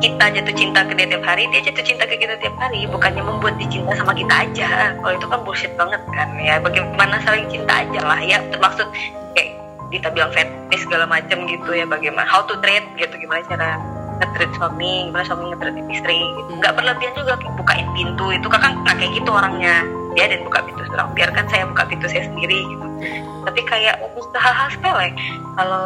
Speaker 2: Kita jatuh cinta ke dia tiap hari dia jatuh cinta ke kita tiap hari. Bukannya membuat dia cinta sama kita aja. Kalau itu kan bullshit banget kan ya. Bagaimana saling cinta aja lah ya. Termaksud kita bilang fetish segala macam gitu ya bagaimana how to treat gitu gimana cara ngetreat suami gimana suami ngetreat istri gitu. Nggak berlebihan juga bukain pintu itu kakak nggak kayak gitu orangnya. Dia dan buka pintu seorang biarkan saya buka pintu saya sendiri gitu. Tapi kayak usaha hal-hal sepele kalau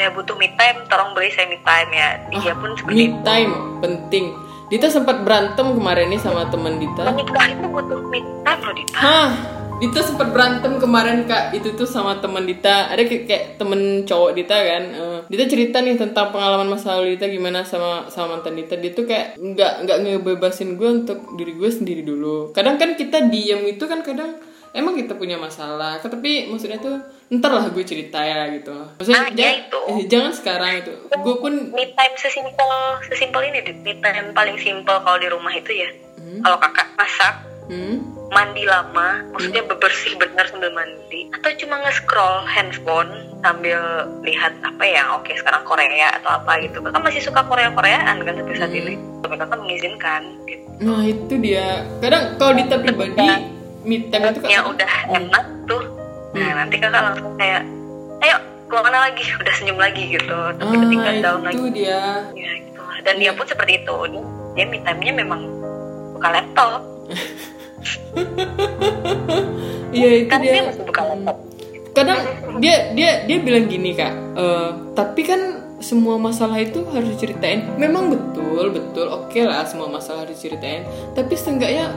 Speaker 2: ya butuh me time tolong beli saya me time ya. Dia oh, pun seperti
Speaker 1: me time penting. Dita sempat berantem kemarin nih sama teman Dita.
Speaker 2: Menikah itu butuh me time loh Dita.
Speaker 1: Hah, Dita sempat berantem kemarin kak. Itu tuh sama teman Dita. Ada kayak, kayak temen cowok Dita kan. Uh, Dita cerita nih tentang pengalaman masa lalu Dita gimana sama sama mantan Dita. Dia tuh kayak nggak nggak ngebebasin gue untuk diri gue sendiri dulu. Kadang kan kita diem itu kan kadang emang kita punya masalah. Tapi maksudnya tuh ntar lah gue cerita ya gitu. Maksudnya
Speaker 2: ah, jangan, itu.
Speaker 1: Eh, jangan sekarang itu. Gue pun
Speaker 2: me time sesimpel sesimpel ini me time paling simpel kalau di rumah itu ya. Hmm? kalau kakak masak hmm? mandi lama maksudnya hmm? bebersih benar sambil mandi atau cuma nge-scroll handphone sambil lihat apa ya oke sekarang Korea atau apa gitu. Kakak masih suka Korea Koreaan kan sampai saat hmm. ini tapi kakak mengizinkan gitu.
Speaker 1: Nah itu dia. Kadang kalau Dita pribadi
Speaker 2: time itu kan udah enak tuh. Nah hmm. nanti kakak langsung kayak ayo ke mana lagi? Udah senyum lagi gitu. Tapi
Speaker 1: ah,
Speaker 2: ketika down
Speaker 1: lagi. dia.
Speaker 2: Ya gitu dan dia pun seperti itu. Dia mid time nya memang buka laptop
Speaker 1: iya itu kan dia, laptop kadang dia dia dia bilang gini kak uh, tapi kan semua masalah itu harus diceritain. Memang betul betul oke okay lah semua masalah harus diceritain. Tapi setengahnya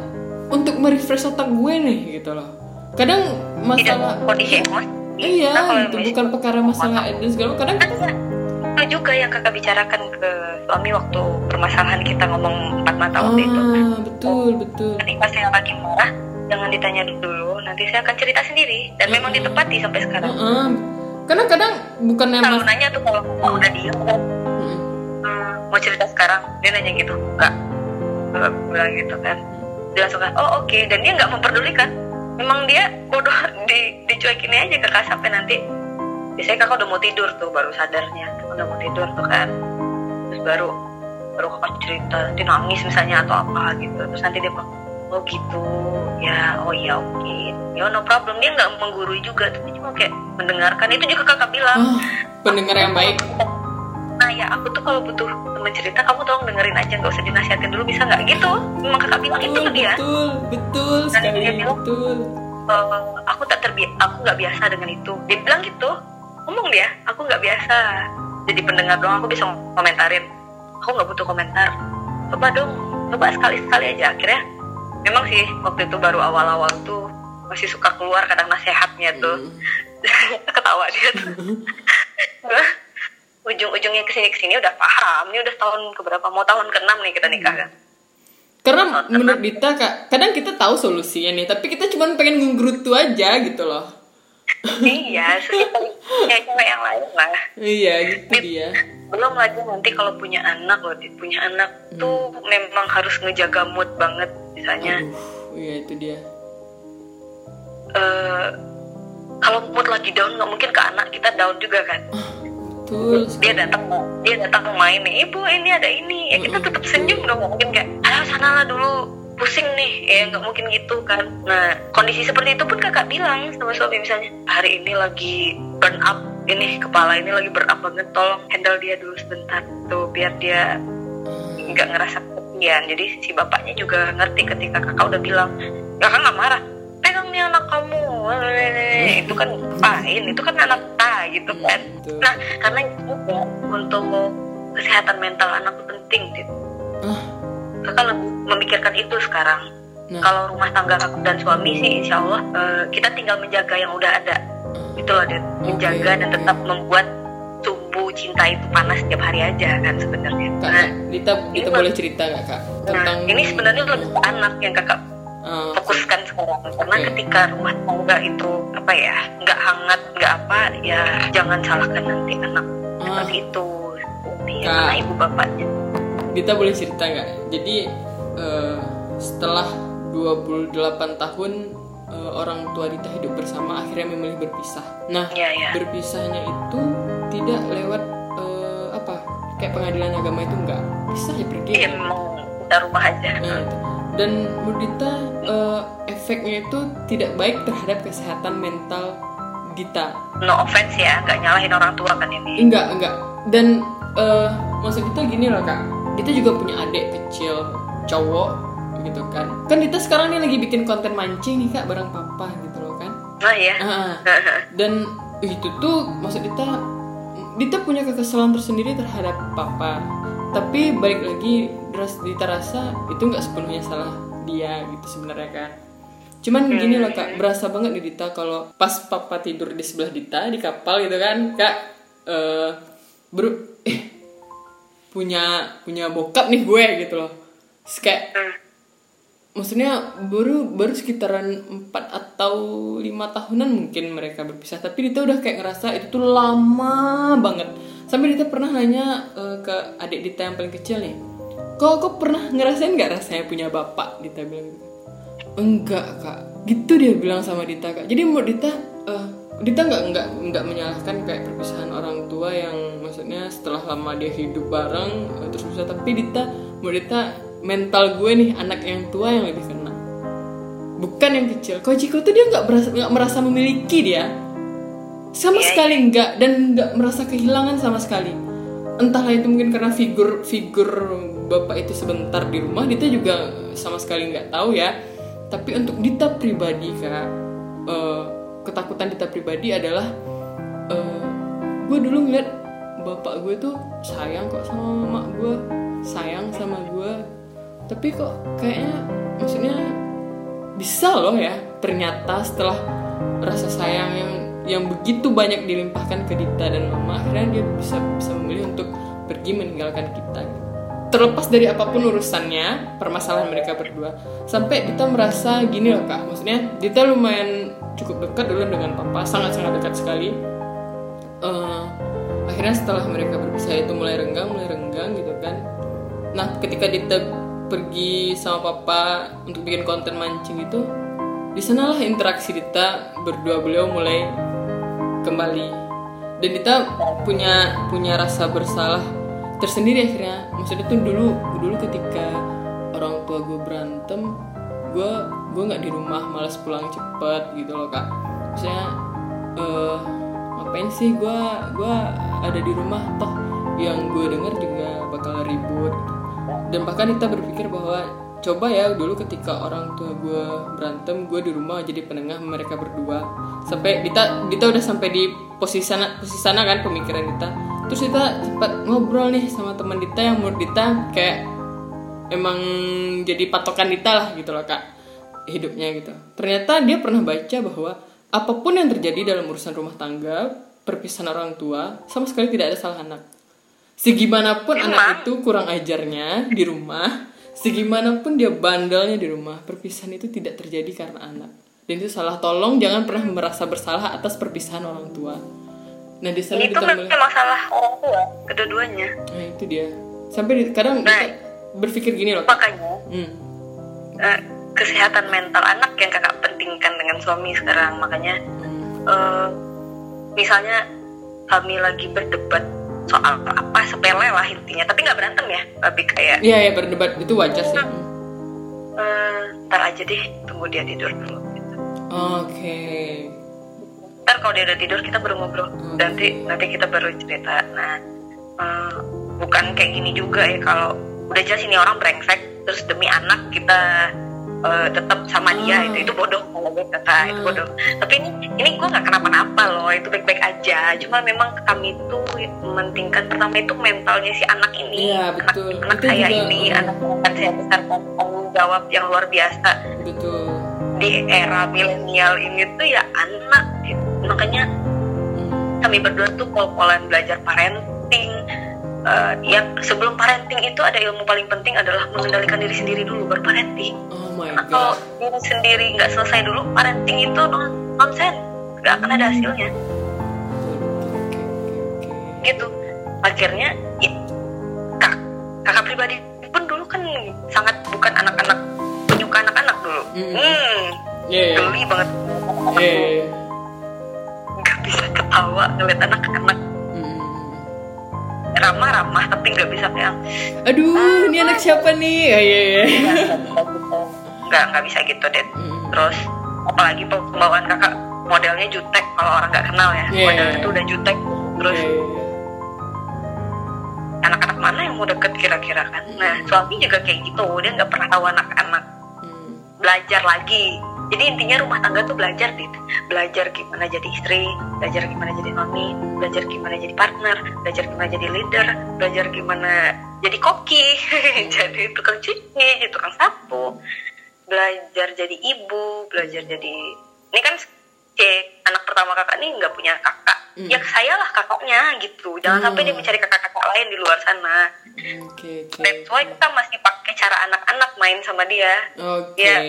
Speaker 1: untuk merefresh otak gue nih gitu loh. Kadang masalah
Speaker 2: kondisi emosi.
Speaker 1: Iya itu bukan perkara masalah dan segala kadang
Speaker 2: kan juga yang kakak bicarakan ke suami waktu permasalahan kita ngomong empat mata waktu ah, itu
Speaker 1: betul. Betul
Speaker 2: ketika saya lagi marah jangan ditanya dulu nanti saya akan cerita sendiri. Dan uh, memang ditepati sampai sekarang. Uh, uh.
Speaker 1: karena kadang bukan
Speaker 2: kalau nanya tuh kalau mau udah diem hmm. mau cerita sekarang dia nanya gitu enggak enggak bilang gitu kan. Dia langsung kan oh oke. Okay. dan dia nggak memperdulikan. Memang dia bodoh di dicuekin aja kakak sampai nanti biasanya kakak udah mau tidur tuh baru sadarnya. Udah mau tidur tuh kan. Terus baru baru kakak cerita nanti nangis misalnya atau apa gitu. Terus nanti dia bilang oh gitu. Ya oh iya oke. Okay. ya no problem. Dia nggak menggurui juga. Tapi cuma kayak mendengarkan. Itu juga kakak bilang. Oh,
Speaker 1: pendengar yang baik.
Speaker 2: Nah ya aku tuh kalau butuh teman cerita kamu tolong dengerin aja. Nggak usah dinasihatin dulu. Bisa nggak? Gitu. Memang kakak bilang oh, itu ke dia.
Speaker 1: betul. Betul Dan sekali. dia bilang, betul.
Speaker 2: Uh, aku tak terbiasa aku nggak biasa dengan itu. Dia bilang gitu ngomong dia aku nggak biasa. Jadi pendengar doang aku bisa komentarin aku nggak butuh komentar. Coba dong coba sekali sekali aja akhirnya. Memang sih waktu itu baru awal-awal tuh masih suka keluar kadang nasihatnya tuh. Hmm. ketawa dia tuh. Ujung-ujungnya ke sini ke sini udah paham. Ini udah tahun keberapa? Mau tahun keenam nih kita nikah kan?
Speaker 1: Karena menurut Dita kak kadang kita tahu solusinya nih tapi kita cuma pengen ngenggerutu aja gitu loh
Speaker 2: iya kayak cewek yang lain lah.
Speaker 1: Iya gitu dia.
Speaker 2: belum lagi nanti kalau punya anak loh punya anak hmm. tuh memang harus ngejaga mood banget misalnya.
Speaker 1: Aduh, iya itu dia.
Speaker 2: Uh, kalau mood lagi down nggak mungkin ke anak kita down juga kan?
Speaker 1: Betul.
Speaker 2: dia datang dia datang main nih ibu ini ada ini. Ya kita tetap senyum nggak mungkin kayak ah sana lah dulu pusing nih ya nggak mungkin gitu kan. Nah kondisi seperti itu pun kakak bilang sama suami misalnya hari ini lagi burn up ini kepala ini lagi burn up banget tolong handle dia dulu sebentar. Tuh biar dia nggak ngerasa kesepian. Jadi si bapaknya juga ngerti ketika kakak udah bilang kakak nggak marah pegang nih anak kamu. Itu kan fine itu kan anak kita gitu kan.
Speaker 1: Betul.
Speaker 2: nah karena itu juga untuk kesehatan mental anak penting gitu kakak lebih memikirkan itu sekarang
Speaker 1: Nah.
Speaker 2: kalau rumah tangga kakak dan suami sih insya Allah eh, kita tinggal menjaga yang udah ada itu loh Dit. menjaga dan tetap membuat tubuh cinta itu panas setiap hari aja kan sebenarnya
Speaker 1: Kak,
Speaker 2: nah,
Speaker 1: Dita, Dita
Speaker 2: ini
Speaker 1: boleh cerita nggak kak
Speaker 2: nah,
Speaker 1: tentang
Speaker 2: ini sebenarnya lebih ke anak yang kakak
Speaker 1: Ah,
Speaker 2: fokuskan sekarang karena
Speaker 1: Oke.
Speaker 2: ketika rumah tangga itu apa ya nggak hangat nggak apa ya jangan salahkan nanti anak
Speaker 1: Ah.
Speaker 2: seperti itu ya,
Speaker 1: Kak.
Speaker 2: karena ibu bapaknya
Speaker 1: Dita boleh cerita nggak? Jadi eh, setelah 28 tahun eh, orang tua Dita hidup bersama akhirnya memilih berpisah. Nah,
Speaker 2: Iya, iya.
Speaker 1: berpisahnya itu tidak lewat eh, apa? Kayak pengadilan agama itu enggak. Bisa ya pergi.
Speaker 2: Iya memang kita rumah aja
Speaker 1: Nah, itu. Dan Dita eh, efeknya itu tidak baik terhadap kesehatan mental Dita.
Speaker 2: no offense ya nggak nyalahin orang tua kan ini
Speaker 1: Enggak, enggak. Dan eh maksud kita gini loh kak, kita juga punya adik kecil cowok gitu kan. Kan kita sekarang nih lagi bikin konten mancing nih kak bareng papa gitu loh kan.
Speaker 2: nah ya
Speaker 1: Ah, dan itu tuh maksud kita, Dita punya kekesalan tersendiri terhadap papa. Tapi balik lagi, Dita rasa itu nggak sepenuhnya salah dia gitu sebenarnya kan. Cuman gini loh kak, berasa banget nih Dita kalau pas papa tidur di sebelah Dita di kapal gitu kan, kak eh baru eh punya punya bokap nih gue gitu loh. Terus kayak maksudnya baru baru sekitaran 4 atau lima tahunan mungkin mereka berpisah. Tapi Dita udah kayak ngerasa itu tuh lama banget. Sampai Dita pernah nanya eh, ke adik Dita yang paling kecil nih kok kok pernah ngerasain nggak rasanya punya bapak? Dita bilang gitu. Enggak kak. Gitu dia bilang sama Dita kak. Jadi menurut Dita eh, Dita nggak nggak nggak menyalahkan kayak perpisahan orang tua yang maksudnya setelah lama dia hidup bareng eh, terus bisa. Tapi Dita menurut Dita mental gue nih anak yang tua yang lebih kena. Bukan yang kecil. Ciko tuh dia nggak merasa nggak merasa memiliki dia. Sama
Speaker 2: Iya,
Speaker 1: sekali nggak dan nggak merasa kehilangan sama sekali. Entahlah itu mungkin karena figur figur bapak itu sebentar di rumah Dita juga sama sekali nggak tahu ya. Tapi untuk Dita pribadi kak eh, ketakutan Dita pribadi adalah eh, gue dulu ngeliat bapak gue tuh sayang kok sama mak gue sayang sama gue tapi kok kayaknya maksudnya bisa loh ya ternyata setelah rasa sayang yang yang begitu banyak dilimpahkan ke Dita dan Mama akhirnya dia bisa bisa memilih untuk pergi meninggalkan kita. Terlepas dari apa pun urusannya permasalahan mereka berdua sampai Dita merasa gini loh kak. Maksudnya Dita lumayan cukup dekat dulu dengan papa sangat sangat dekat sekali. Eh, akhirnya setelah mereka berpisah itu mulai renggang mulai renggang gitu kan. Nah ketika Dita pergi sama papa untuk bikin konten mancing itu di sanalah interaksi Dita berdua beliau mulai kembali. Dan Dita punya punya rasa bersalah tersendiri akhirnya. Maksudnya tuh dulu dulu ketika orang tua gue berantem gue gue nggak di rumah malas pulang cepet gitu loh kak. Maksudnya eh ngapain sih gue gue ada di rumah toh yang gue denger juga bakal ribut. Dan bahkan kita berpikir bahwa coba ya dulu ketika orang tua gue berantem gue di rumah jadi penengah mereka berdua. Sampai Dita Dita udah sampai di posisi sana posisi sana kan pemikiran Dita terus Dita sempat ngobrol nih sama teman Dita yang menurut Dita kayak emang jadi patokan Dita lah gitu loh kak hidupnya gitu. Ternyata dia pernah baca bahwa apa pun yang terjadi dalam urusan rumah tangga perpisahan orang tua sama sekali tidak ada salah anak. Segimanapun anak itu kurang ajarnya di rumah segimanapun dia bandelnya di rumah perpisahan itu tidak terjadi karena anak. Dan itu salah. Tolong jangan pernah merasa bersalah atas perpisahan orang tua. Nah di sana
Speaker 2: itu memang
Speaker 1: mulai
Speaker 2: salah orang tua kedua-duanya.
Speaker 1: Nah itu dia. Sampai di- kadang
Speaker 2: Nah.
Speaker 1: kita berpikir gini loh.
Speaker 2: Makanya
Speaker 1: hmm.
Speaker 2: eh, kesehatan mental anak yang kakak pentingkan dengan suami sekarang. Makanya uh, misalnya kami lagi berdebat soal apa sepele lah intinya. Tapi nggak berantem ya tapi kayak
Speaker 1: iya ya berdebat. Itu wajar sih.
Speaker 2: Uh, ntar aja deh tunggu dia tidur dulu. Gitu.
Speaker 1: oke. Okay.
Speaker 2: ntar kalau dia udah tidur kita baru ngobrol. Hmm. nanti nanti kita baru cerita. Nah uh, bukan kayak gini juga ya. Kalau udah jelas ini orang brengsek terus demi anak kita uh, tetap sama dia hmm. itu itu bodoh kalau gue kata hmm. itu bodoh tapi ini ini gue nggak kenapa-napa loh itu baik-baik aja cuma memang kami itu mementingkan pertama itu mentalnya si anak ini
Speaker 1: ya, betul.
Speaker 2: anak, anak saya juga. ini anak anak saya besarkan tanggung jawab yang luar biasa
Speaker 1: betul
Speaker 2: di era milenial ini tuh ya anak gitu. makanya hmm. kami berdua tuh pol-polan belajar parenting uh, yang sebelum parenting itu ada ilmu paling penting adalah mengendalikan diri sendiri dulu baru parenting.
Speaker 1: Oh my
Speaker 2: God. Kalau diri sendiri nggak selesai dulu, parenting itu non nonsen, nggak akan ada hasilnya. Gitu. Akhirnya ya, kak, kakak pribadi pun dulu kan sangat bukan anak-anak penyuka anak-anak dulu.
Speaker 1: Mm.
Speaker 2: Hmm,
Speaker 1: yeah,
Speaker 2: geli banget.
Speaker 1: Yeah.
Speaker 2: Gak bisa ketawa ngeliat anak-anak ramah-ramah tapi nggak bisa kayak
Speaker 1: aduh ah, ini anak siapa nih ya ya ya
Speaker 2: nggak nggak bisa gitu deh hmm. terus apalagi pembawaan kakak modelnya jutek kalau orang nggak kenal ya yeah. modelnya tuh udah jutek terus yeah. Iya, iya. anak-anak mana yang mau deket kira-kira kan nah suami juga kayak gitu dia nggak pernah tahu anak-anak hmm. belajar lagi jadi intinya rumah tangga tuh belajar dit belajar gimana jadi istri belajar gimana jadi mami belajar gimana jadi partner belajar gimana jadi leader belajar gimana jadi koki. Jadi tukang cuci jadi tukang sapu. Belajar jadi ibu belajar jadi ini kan cek anak pertama kakak nih nggak punya kakak. Mm. ya saya lah kakaknya gitu. Jangan sampai dia mencari kakak-kakak lain di luar sana.
Speaker 1: Okay, okay.
Speaker 2: that's why kita masih pakai cara anak-anak main sama dia.
Speaker 1: Okay. ya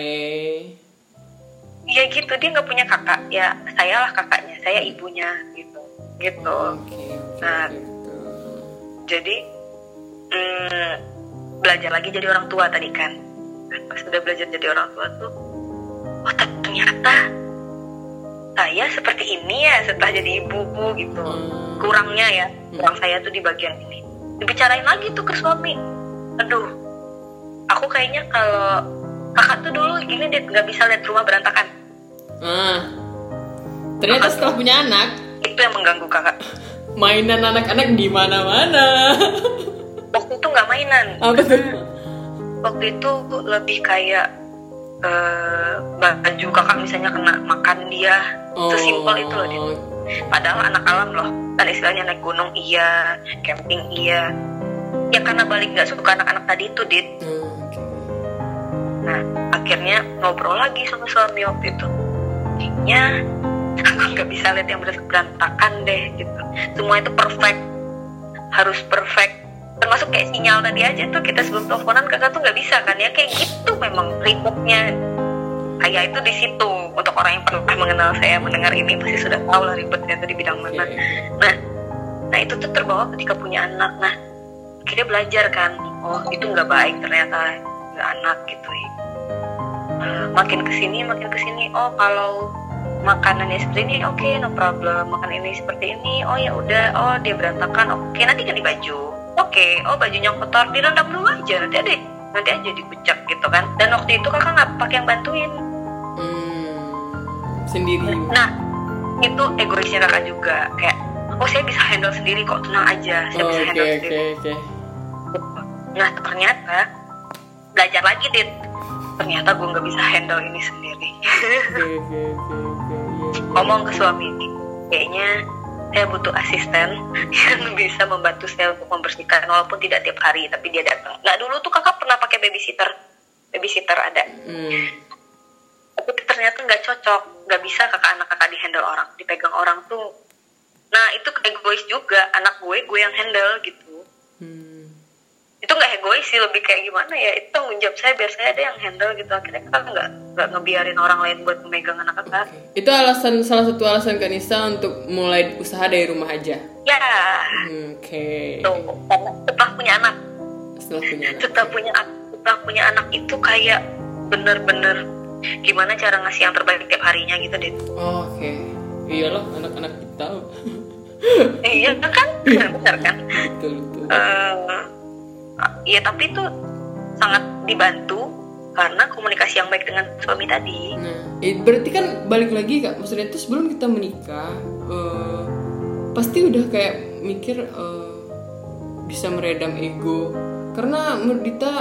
Speaker 2: Iya gitu dia nggak punya kakak. Ya saya lah kakaknya saya ibunya gitu. Gitu.
Speaker 1: Okay, okay,
Speaker 2: nah
Speaker 1: gitu.
Speaker 2: jadi mm, belajar lagi jadi orang tua tadi kan. Pas sudah belajar jadi orang tua tuh oh ternyata saya seperti ini ya setelah jadi ibu gitu. Hmm. kurangnya ya kurang saya tuh di bagian ini. Dibicarain lagi tuh ke suami. Aduh aku kayaknya kalau kakak tuh dulu gini deh nggak bisa lihat rumah berantakan
Speaker 1: ah. Ternyata setelah punya anak
Speaker 2: itu yang mengganggu kakak
Speaker 1: mainan anak-anak di mana-mana.
Speaker 2: Waktu itu nggak mainan.
Speaker 1: Apa tuh
Speaker 2: waktu itu lebih kayak uh, baju kakak misalnya kena makan dia. Oh. sesimpel itu loh dia. padahal anak alam loh. Kan istilahnya naik gunung iya. Camping iya. Ya karena balik nggak suka anak-anak tadi itu dit.
Speaker 1: Hmm,
Speaker 2: nah akhirnya ngobrol lagi sama suami waktu itu kayaknya aku nggak bisa lihat yang berantakan deh gitu. Semua itu perfect. Harus perfect. Termasuk kayak sinyal tadi aja tuh kita sebelum teleponan kakak tuh nggak bisa kan ya? Kayak gitu memang ribetnya kayak itu di situ untuk orang yang pernah mengenal saya mendengar ini pasti sudah tahu lah ribetnya itu di bidang mana. Nah nah itu tuh terbawa ketika punya anak. Nah kita belajar kan oh itu nggak baik ternyata nggak anak gitu. ya makin ke sini makin ke sini. Oh kalau makanannya seperti ini oke okay, no problem. Makan ini seperti ini oh ya udah. Oh dia berantakan oke okay, nanti ganti baju. Oke okay, oh bajunya kotor direndam dulu aja nanti ada nanti aja dikucak gitu kan. Dan waktu itu kakak nggak pakai yang bantuin.
Speaker 1: Hmm, sendiri.
Speaker 2: Nah itu egoisnya kakak juga. Kayak oh saya bisa handle sendiri kok tenang aja. Saya
Speaker 1: oh,
Speaker 2: bisa
Speaker 1: okay,
Speaker 2: handle
Speaker 1: okay,
Speaker 2: sendiri.
Speaker 1: okay.
Speaker 2: nah ternyata belajar lagi dit ternyata gue nggak bisa handle ini sendiri. Ngomong ke suami kayaknya saya butuh asisten yang bisa membantu saya untuk membersihkan walaupun tidak tiap hari tapi dia datang. Nah dulu tuh kakak pernah pakai babysitter. Babysitter ada.
Speaker 1: Hmm.
Speaker 2: tapi ternyata nggak cocok. Nggak bisa kakak anak kakak di handle orang dipegang orang tuh. Nah itu egois juga. Anak gue gue yang handle gitu.
Speaker 1: Hmm
Speaker 2: itu nggak egois sih lebih kayak gimana ya itu tanggung jawab saya biar saya ada yang handle gitu. Akhirnya kita nggak nggak ngebiarin orang lain buat memegang anak kakak
Speaker 1: okay. itu alasan salah satu alasan Kanisa untuk mulai usaha dari rumah aja?
Speaker 2: Ya.
Speaker 1: Oke. Okay.
Speaker 2: setelah punya anak.
Speaker 1: Setelah punya anak.
Speaker 2: Setelah punya setelah punya anak itu kayak bener-bener gimana cara ngasih yang terbaik tiap harinya gitu deh
Speaker 1: oh, oke. Okay. iyalah anak-anak kita
Speaker 2: iya kan? Benar kan?
Speaker 1: Betul betul.
Speaker 2: Uh, ya tapi itu sangat dibantu karena komunikasi yang baik dengan suami tadi.
Speaker 1: Nah, eh, berarti kan balik lagi kak, maksudnya itu sebelum kita menikah, uh, pasti udah kayak mikir uh, bisa meredam ego, karena menurut kita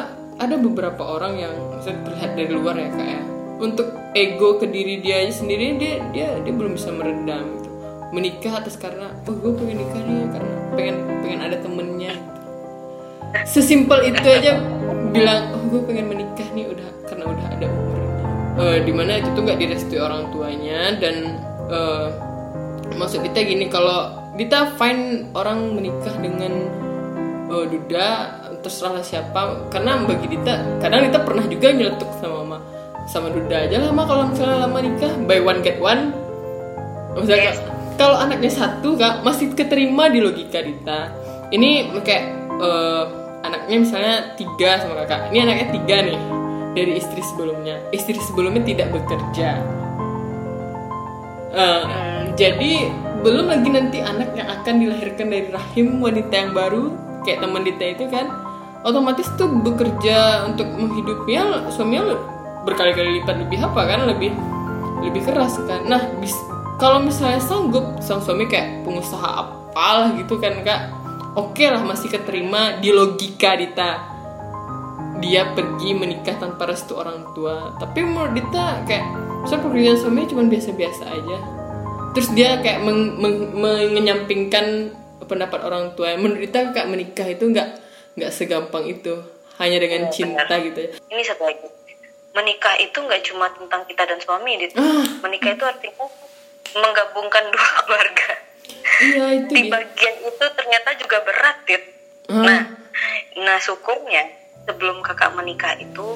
Speaker 1: ada beberapa orang yang maksudnya terlihat dari luar ya kak ya, untuk ego ke diri dia aja sendiri dia dia dia belum bisa meredam gitu. Menikah atas karena, oh gue pengen nikah nih karena pengen pengen ada temennya. Sesimpel itu aja bilang oh gue pengen menikah nih udah karena udah ada umurnya uh, di mana itu tuh nggak direstui orang tuanya dan uh, maksud kita gini kalau kita find orang menikah dengan uh, duda terserah siapa karena bagi kita kadang kita pernah juga nyeletuk sama mama sama duda aja lah mah kalau misalnya lama nikah buy one get one. Misalnya yes. kalau anaknya satu kak masih keterima di logika kita ini kayak uh, anaknya misalnya tiga sama kakak. Ini anaknya tiga nih dari istri sebelumnya. Istri sebelumnya tidak bekerja. Uh, jadi belum lagi nanti anak yang akan dilahirkan dari rahim wanita yang baru kayak teman Dita itu kan otomatis tuh bekerja untuk menghidupnya suaminya berkali-kali lipat lebih apa kan lebih lebih keras kan. Nah bis, kalau misalnya sanggup sang suami kayak pengusaha apalah gitu kan kak oke okay lah masih keterima di logika Dita. Dia pergi menikah tanpa restu orang tua. Tapi menurut Dita kayak saya pekerjaan suaminya cuma biasa-biasa aja. Terus dia kayak meng, meng, menyampingkan pendapat orang tua. Menurut Dita kayak menikah itu nggak nggak segampang itu. Hanya dengan oh, cinta benar. gitu ya.
Speaker 2: Ini satu lagi. Menikah itu nggak cuma tentang kita dan suami Dit. Ah. menikah itu artinya menggabungkan dua keluarga
Speaker 1: iya itu
Speaker 2: di bagian itu ternyata juga berat dit hmm. nah nah syukurnya sebelum kakak menikah itu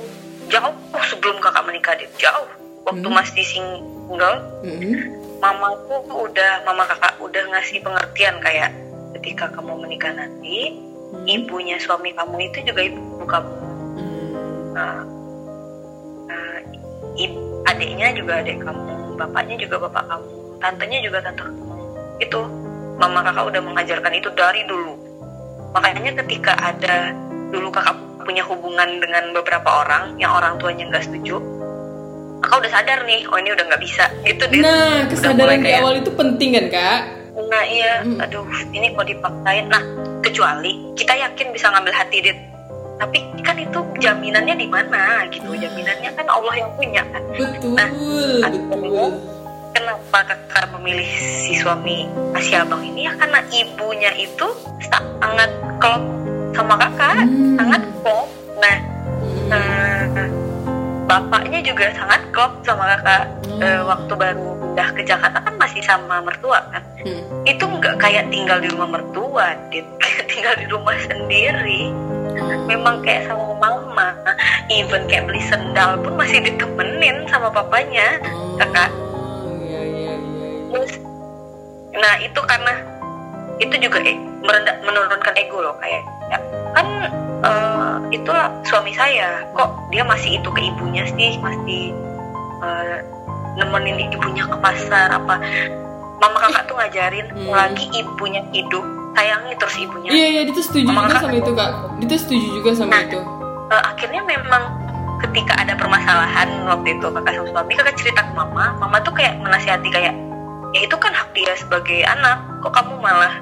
Speaker 2: jauh sebelum kakak menikah dit jauh waktu hmm. masih single hmm. mamaku udah mama kakak udah ngasih pengertian kayak ketika kamu menikah nanti hmm. ibunya suami kamu itu juga ibu kamu hmm. nah, nah adiknya juga adik kamu bapaknya juga bapak kamu tantenya juga tante kamu itu mama kakak udah mengajarkan itu dari dulu. Makanya ketika ada dulu kakak punya hubungan dengan beberapa orang yang orang tuanya nggak setuju kakak udah sadar nih oh ini udah nggak bisa. Gitu
Speaker 1: deh nah kesadaran di awal itu penting kan kak?
Speaker 2: Nah iya. Hmm. aduh ini kok dipaksain. Nah kecuali kita yakin bisa ngambil hati dit tapi kan itu jaminannya di mana gitu? Jaminannya kan Allah yang punya kan?
Speaker 1: Betul nah, betul
Speaker 2: kenapa kakak memilih si suami Asia Abang ini ya karena ibunya itu sangat klop sama kakak hmm. sangat klop nah hmm. bapaknya juga sangat klop sama kakak hmm. uh, waktu baru pindah ke Jakarta kan masih sama mertua kan hmm. itu nggak kayak tinggal di rumah mertua dit tinggal di rumah sendiri hmm. memang kayak sama mama even kayak beli sendal pun masih ditemenin sama papanya kakak nah itu karena itu juga eh, merendah, menurunkan ego loh kayak ya, kan uh, itu suami saya. Kok dia masih itu ke ibunya sih? Masih uh, nemenin ibunya ke pasar apa? Mama kakak tuh ngajarin hmm. lagi ibunya hidup sayangi terus ibunya.
Speaker 1: Iya iya itu setuju mama juga sama itu kak. Itu setuju juga sama nah, itu.
Speaker 2: uh, akhirnya memang ketika ada permasalahan waktu itu kakak sama suami kakak cerita ke mama mama tuh kayak menasihati kayak ya itu kan hak dia sebagai anak. Kok kamu malah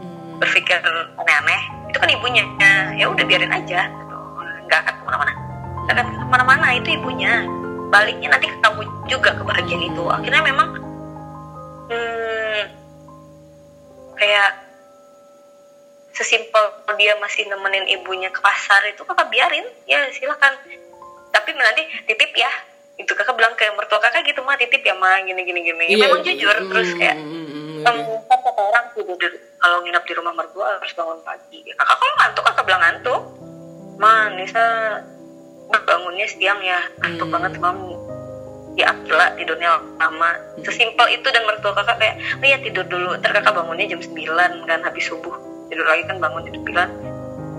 Speaker 2: hmm. berpikir aneh-aneh? Itu kan ibunya. Ya udah biarin aja. Nggak akan ke mana-mana. Nggak akan ke mana-mana itu ibunya. Baliknya nanti ke kamu juga kebahagiaan itu. Akhirnya memang hmm, kayak sesimpel dia masih nemenin ibunya ke pasar itu kakak biarin. Ya silakan. Tapi nanti titip ya itu kakak bilang kayak mertua kakak gitu mah titip ya mah gini gini gini. Ya, memang jujur mm, terus kayak mm, kata orang tidur kalau nginap di rumah mertua harus bangun pagi. Kakak kalau ngantuk? Kakak bilang ngantuk. Mah Nisa bangunnya siang ya ngantuk mm. banget kamu ya lah tidurnya lama. Sesimpel itu dan mertua kakak kayak oh iya tidur dulu. Ntar kakak bangunnya jam 9 kan habis subuh. Tidur lagi kan bangun jam 9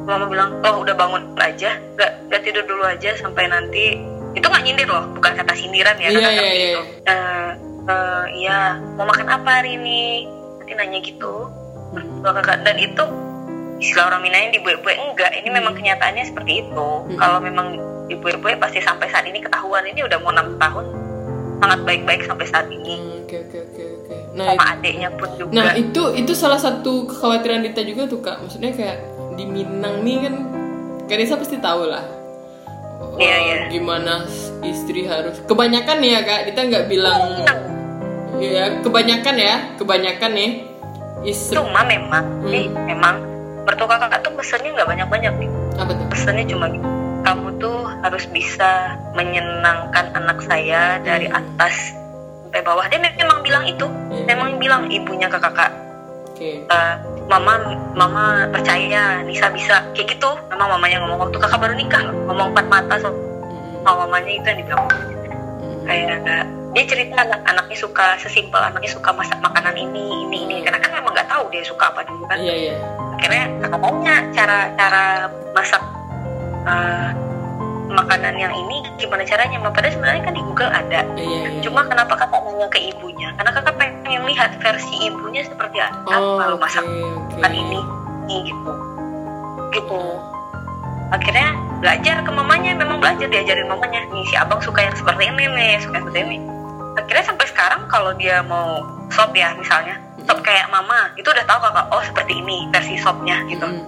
Speaker 2: mama bilang oh udah bangun aja gak, gak tidur dulu aja sampai nanti itu nggak nyindir loh bukan kata sindiran ya
Speaker 1: yeah, yeah, yeah.
Speaker 2: Uh, uh, iya mau makan apa hari ini? Nanti nanya gitu. Kakak dan itu istilah orang Minangnya di buek enggak. Ini memang hmm. kenyataannya seperti itu. Hmm. kalau memang di buek pasti sampai saat ini ketahuan. Ini udah mau enam tahun sangat baik-baik sampai saat ini.
Speaker 1: Hmm, oke oke oke oke.
Speaker 2: Nah sama adiknya pun juga.
Speaker 1: Nah itu itu salah satu kekhawatiran Dita juga tuh kak. Maksudnya kayak di Minang nih kan Kanisa pasti tahu lah
Speaker 2: oh, iya, iya.
Speaker 1: gimana istri harus kebanyakan nih ya kak Dita nggak bilang ya kebanyakan ya kebanyakan nih
Speaker 2: istri cuma memang hmm. nih memang mertua kakak tuh pesannya nggak banyak banyak nih
Speaker 1: apa tuh
Speaker 2: pesannya cuma kamu tuh harus bisa menyenangkan anak saya dari hmm. atas sampai bawah dia memang bilang itu hmm. memang bilang ibunya ke kakak okay. uh, eh, mama mama percaya Nisa bisa. Kayak gitu. Memang mamanya ngomong waktu kakak baru nikah. Ngomong empat mata so sama mamanya itu yang dibilang. Kayak dia cerita anak anaknya suka sesimpel anaknya suka masak makanan ini ini ini. Karena kan memang nggak tahu dia suka apa dulu kan.
Speaker 1: Iya, iya.
Speaker 2: akhirnya kakak tanya cara cara masak uh, makanan yang ini gimana caranya? Padahal sebenarnya kan di Google ada.
Speaker 1: Iya, iya.
Speaker 2: cuma kenapa kakak nanya ke ibunya? Karena kakak pengen lihat versi ibunya seperti apa oh, lalu masak okay, okay. ini ini gitu. Gitu. Akhirnya belajar ke mamanya memang belajar diajarin mamanya. Nih si abang suka yang seperti ini nih suka seperti ini. Akhirnya sampai sekarang kalau dia mau sop ya misalnya sop kayak mama itu udah tahu kakak oh seperti ini versi sopnya gitu. Hmm.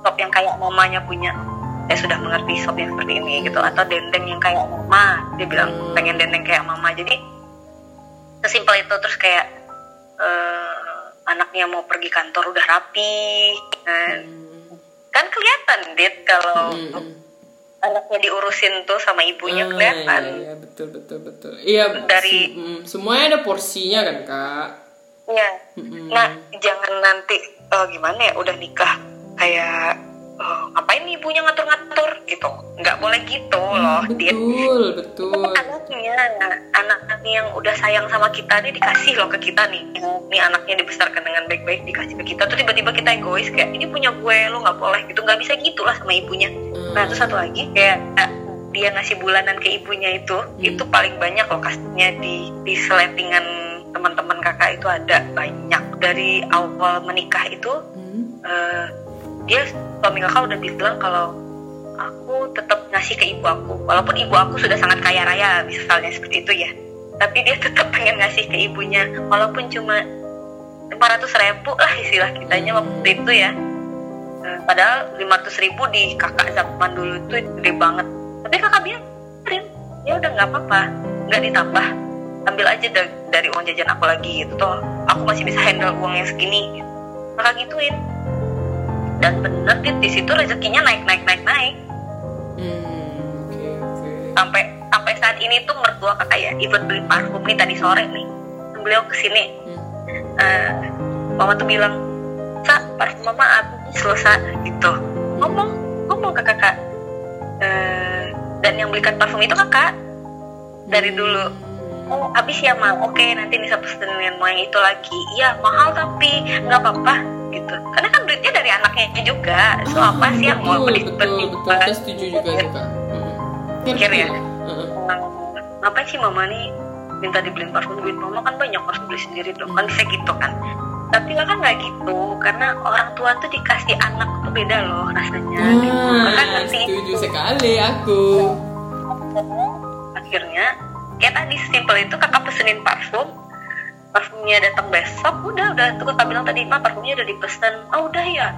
Speaker 2: sop yang kayak mamanya punya dia sudah mengerti sop yang seperti ini gitu atau dendeng yang kayak mama dia bilang hmm. pengen dendeng kayak mama jadi sesimpel itu terus kayak uh, anaknya mau pergi kantor udah rapi kan, kan kelihatan dit kalau hmm anaknya diurusin tuh sama ibunya oh, kelihatan.
Speaker 1: Iya, iya, betul betul betul. Iya
Speaker 2: dari
Speaker 1: mm, semuanya ada porsinya kan kak.
Speaker 2: Iya. Mm-hmm. Nah jangan nanti oh, gimana ya udah nikah kayak oh, ngapain ibunya ngatur-ngatur gitu nggak boleh gitu hmm, loh
Speaker 1: betul Dit. betul
Speaker 2: anaknya anak-anaknya yang udah sayang sama kita nih dikasih loh ke kita nih ini anaknya dibesarkan dengan baik-baik dikasih ke kita tuh tiba-tiba kita egois kayak ini punya gue lo nggak boleh gitu nggak bisa gitulah sama ibunya hmm. nah terus satu lagi kayak eh, dia ngasih bulanan ke ibunya itu hmm. itu paling banyak loh kasihnya di di seletingan teman-teman kakak itu ada banyak dari awal menikah itu hmm. uh, dia suami kakak udah bilang kalau aku tetap ngasih ke ibu aku. Walaupun ibu aku sudah sangat kaya raya misalnya seperti itu ya. Tapi dia tetap pengen ngasih ke ibunya. Walaupun cuma 500 ribu lah istilah kitanya waktu itu ya. Eh, padahal 500 ribu di kakak zaman dulu itu gede banget. Tapi kakak biarin ya udah nggak apa-apa. Nggak ditambah. Ambil aja dari uang jajan aku lagi gitu toh. Aku masih bisa handle uang yang segini. Kakak gituin dan bener di situ rezekinya naik naik naik naik.
Speaker 1: Hmm, okay, okay.
Speaker 2: sampai sampai saat ini tuh mertua kakak ya even beli parfum nih tadi sore nih beliau ke sini hmm. uh, mama tuh bilang sa parfum mama habis selesai gitu. Ngomong ngomong ke kakak uh, dan yang belikan parfum itu kakak dari dulu. Oh habis ya mal oke nanti bisa pesenin mau yang itu lagi. Iya mahal tapi nggak apa-apa gitu. Karena kan duitnya dari anaknya juga. So ah, apa sih yang mau
Speaker 1: beli betul, betul, saya setuju juga juga.
Speaker 2: Mikir ya? ngapain sih mama nih minta dibeliin parfum duit mama? Kan banyak harus beli sendiri dong kan bisa gitu kan. Tapi kan nggak gitu karena orang tua tuh dikasih anak tuh beda loh rasanya.
Speaker 1: Ah, gitu. kan ngerti setuju sekali aku.
Speaker 2: Akhirnya kayak tadi simpel itu kakak pesenin parfum parfumnya datang besok udah udah. Tuh kakak bilang tadi mah parfumnya udah dipesan. Oh udah ya.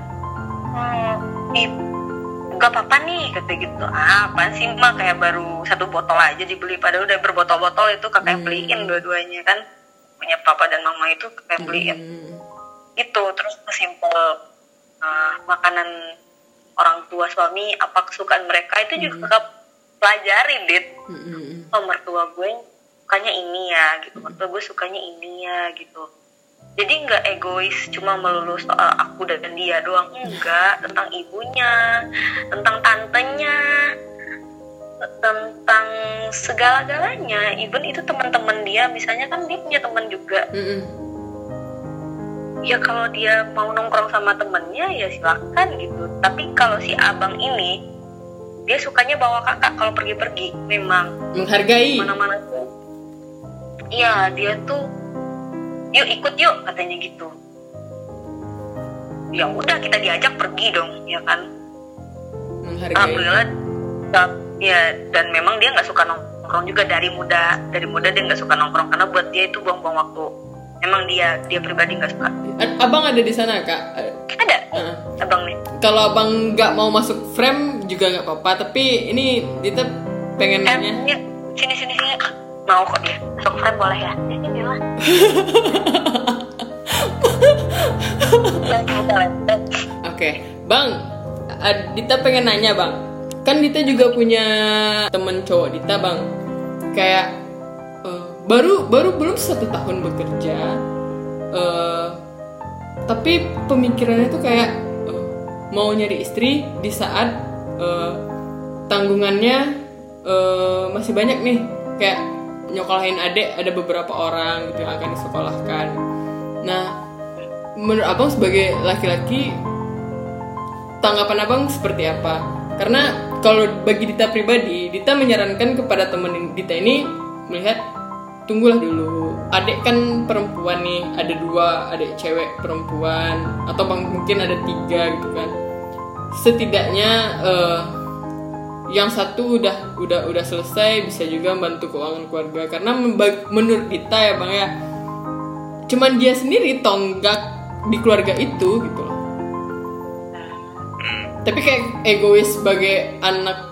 Speaker 2: Hmm, di gak apa-apa nih kata gitu. Ah apa sih mah kayak baru satu botol aja dibeli. Padahal udah berbotol-botol itu kakak yang beliin hmm. dua-duanya kan? Punya papa dan mama itu kakak yang beliin. Hmm. itu terus simpel uh, makanan orang tua suami apa kesukaan mereka itu juga hmm. kakak pelajari dit. Hmm. oh mertua gue sukanya ini ya gitu. Atau gue sukanya ini ya gitu. Jadi nggak egois cuma melulu soal aku dan dia doang. Enggak tentang ibunya tentang tantenya tentang segala-galanya. Even itu teman-teman dia misalnya kan dia punya teman juga. Mm -hmm. ya kalau dia mau nongkrong sama temennya ya silahkan gitu. Tapi kalau si abang ini dia sukanya bawa kakak kalau pergi-pergi memang.
Speaker 1: Menghargai.
Speaker 2: Mana-mana iya dia tuh yuk ikut yuk katanya gitu ya udah kita diajak pergi dong ya kan
Speaker 1: Menghargai.
Speaker 2: alhamdulillah ya dan memang dia nggak suka nongkrong juga dari muda dari muda dia nggak suka nongkrong karena buat dia itu buang-buang waktu emang dia dia pribadi nggak suka
Speaker 1: Abang ada di sana kak. Eh,
Speaker 2: ada
Speaker 1: Heeh.
Speaker 2: abang nih
Speaker 1: Kalau abang nggak mau masuk frame juga nggak apa-apa. Tapi ini Dita pengen
Speaker 2: eh,
Speaker 1: nanya.
Speaker 2: ya, sini sini sini mau kok dia frame boleh ya sini lah Lanjut, lanjut.
Speaker 1: Oke, Bang, eh, Dita pengen nanya bang. Kan Dita juga punya temen cowok Dita bang. Kayak eh, baru baru belum satu tahun bekerja, eh, tapi pemikirannya tuh kayak eh, mau nyari istri di saat eh, tanggungannya eh, masih banyak nih. Kayak nyokolahin adik ada beberapa orang gitu yang akan disekolahkan. Nah, menurut abang sebagai laki-laki tanggapan abang seperti apa? Karena kalau bagi Dita pribadi, Dita menyarankan kepada temen Dita ini melihat tunggulah dulu. Adik kan perempuan nih, ada dua adik cewek perempuan atau mungkin ada tiga gitu kan. Setidaknya eh, yang satu udah udah udah selesai bisa juga membantu keuangan keluarga. Karena menurut Dita ya bang ya cuman dia sendiri tonggak di keluarga itu gitu loh. Tapi kayak egois sebagai anak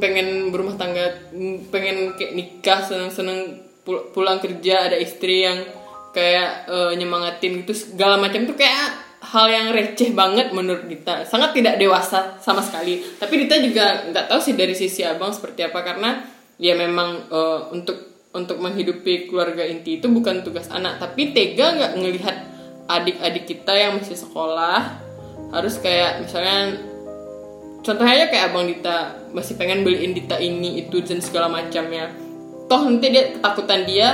Speaker 1: pengen berumah tangga pengen kayak nikah seneng-seneng pul- pulang kerja ada istri yang kayak eh, nyemangatin gitu segala macam tuh kayak hal yang receh banget menurut Dita. Sangat tidak dewasa sama sekali. Tapi Dita juga nggak tahu sih dari sisi abang seperti apa karena ya memang eh, untuk untuk menghidupi keluarga inti itu bukan tugas anak. Tapi tega nggak ngelihat adik-adik kita yang masih sekolah harus kayak misalnya contohnya aja kayak abang Dita masih pengen beliin Dita ini itu dan segala macamnya. Toh nanti dia ketakutan dia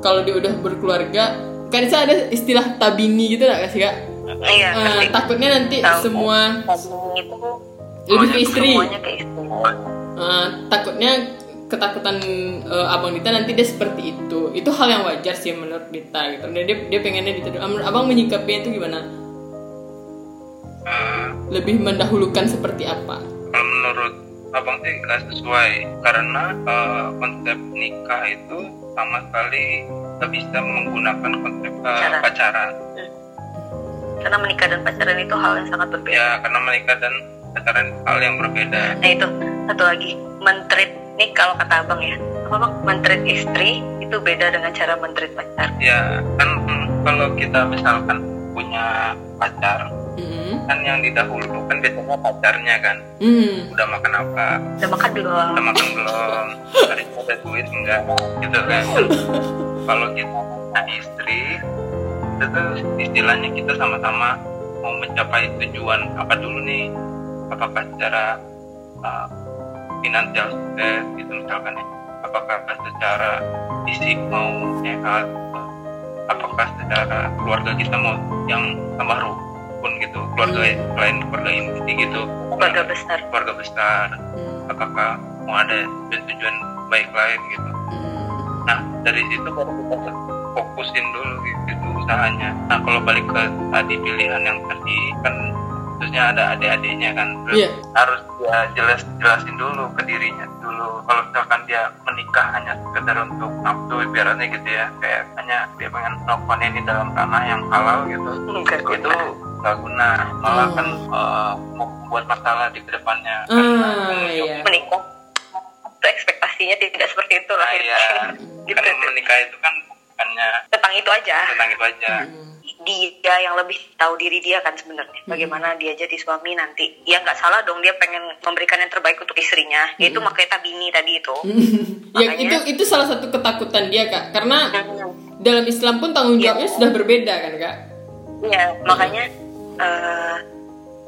Speaker 1: kalau dia udah berkeluarga kan bisa ada istilah tabini gitu nggak sih kak
Speaker 2: iya ngerti.
Speaker 1: takutnya nanti
Speaker 2: Tahu.
Speaker 1: semua
Speaker 2: Tabung itu
Speaker 1: lebih ke istri.
Speaker 2: semuanya ke istri
Speaker 1: Eh, takutnya ketakutan eh, abang Dita nanti dia seperti itu. Itu hal yang wajar sih menurut Dita gitu. Dan dia dia pengennya Dita menurut abang menyikapinya itu gimana?
Speaker 3: Eh,
Speaker 1: lebih mendahulukan seperti apa?
Speaker 3: Menurut abang sih nggak sesuai. Karena eh, konsep nikah itu sama sekali nggak bisa menggunakan konsep eh,
Speaker 2: Pacaran.
Speaker 3: pacaran
Speaker 2: karena menikah dan pacaran itu hal yang sangat berbeda.
Speaker 3: Ya karena menikah dan pacaran hal yang berbeda.
Speaker 2: Nah itu. Satu lagi mentreat nih kalau kata abang ya. Apa bang? Mentreat istri itu beda dengan cara mentreat pacar.
Speaker 3: Ya kan mm, kalau kita misalkan punya pacar
Speaker 1: Hmm.
Speaker 3: kan yang didahulukan biasanya pacarnya kan.
Speaker 1: Hmm.
Speaker 3: udah makan apa?
Speaker 2: Udah makan belum?
Speaker 3: Udah makan belum? Hari ini ada duit enggak? Gitu kan. Kalau kita punya istri itu tuh istilahnya kita sama-sama mau mencapai tujuan apa dulu nih? Apakah secara uh, finansial sukses gitu misalkan ya? Apakah secara fisik mau sehat apakah secara keluarga kita mau yang tambah rukun gitu? Keluarga lain keluarga inti gitu.
Speaker 2: Keluarga besar.
Speaker 3: Keluarga besar.
Speaker 1: Hmm.
Speaker 3: apakah mau ada tujuan baik lain gitu?
Speaker 1: Hmm.
Speaker 3: nah dari situ baru kita fokusin dulu usahanya nah kalau balik ke tadi pilihan yang tadi kan terusnya ada adik-adiknya kan terus
Speaker 1: Iya.
Speaker 3: harus dia jelas jelasin dulu ke dirinya dulu kalau misalkan dia menikah hanya sekedar untuk nafsu ibaratnya gitu ya kayak hanya dia pengen melakukan ini dalam ranah yang halal gitu
Speaker 2: Enggak
Speaker 3: itu nggak guna malah
Speaker 1: Hmm.
Speaker 3: kan eh, membuat masalah di ke depannya
Speaker 1: Ah, iya.
Speaker 2: menikah itu ekspektasinya tidak seperti itu lah
Speaker 3: Nah, iya.
Speaker 2: gitu
Speaker 3: kan menikah itu kan bukannya
Speaker 2: tentang itu aja.
Speaker 3: Tentang itu aja.
Speaker 1: Hmm.
Speaker 2: dia yang lebih tahu diri dia kan sebenarnya. Bagaimana dia jadi suami nanti. Ya nggak salah dong dia pengen memberikan yang terbaik untuk istrinya. Yaitu makanya tabini tadi itu.
Speaker 1: Ya itu itu salah satu ketakutan dia kak. Karena dalam Islam pun tanggung jawabnya sudah berbeda kan kak?
Speaker 2: Iya, makanya eh,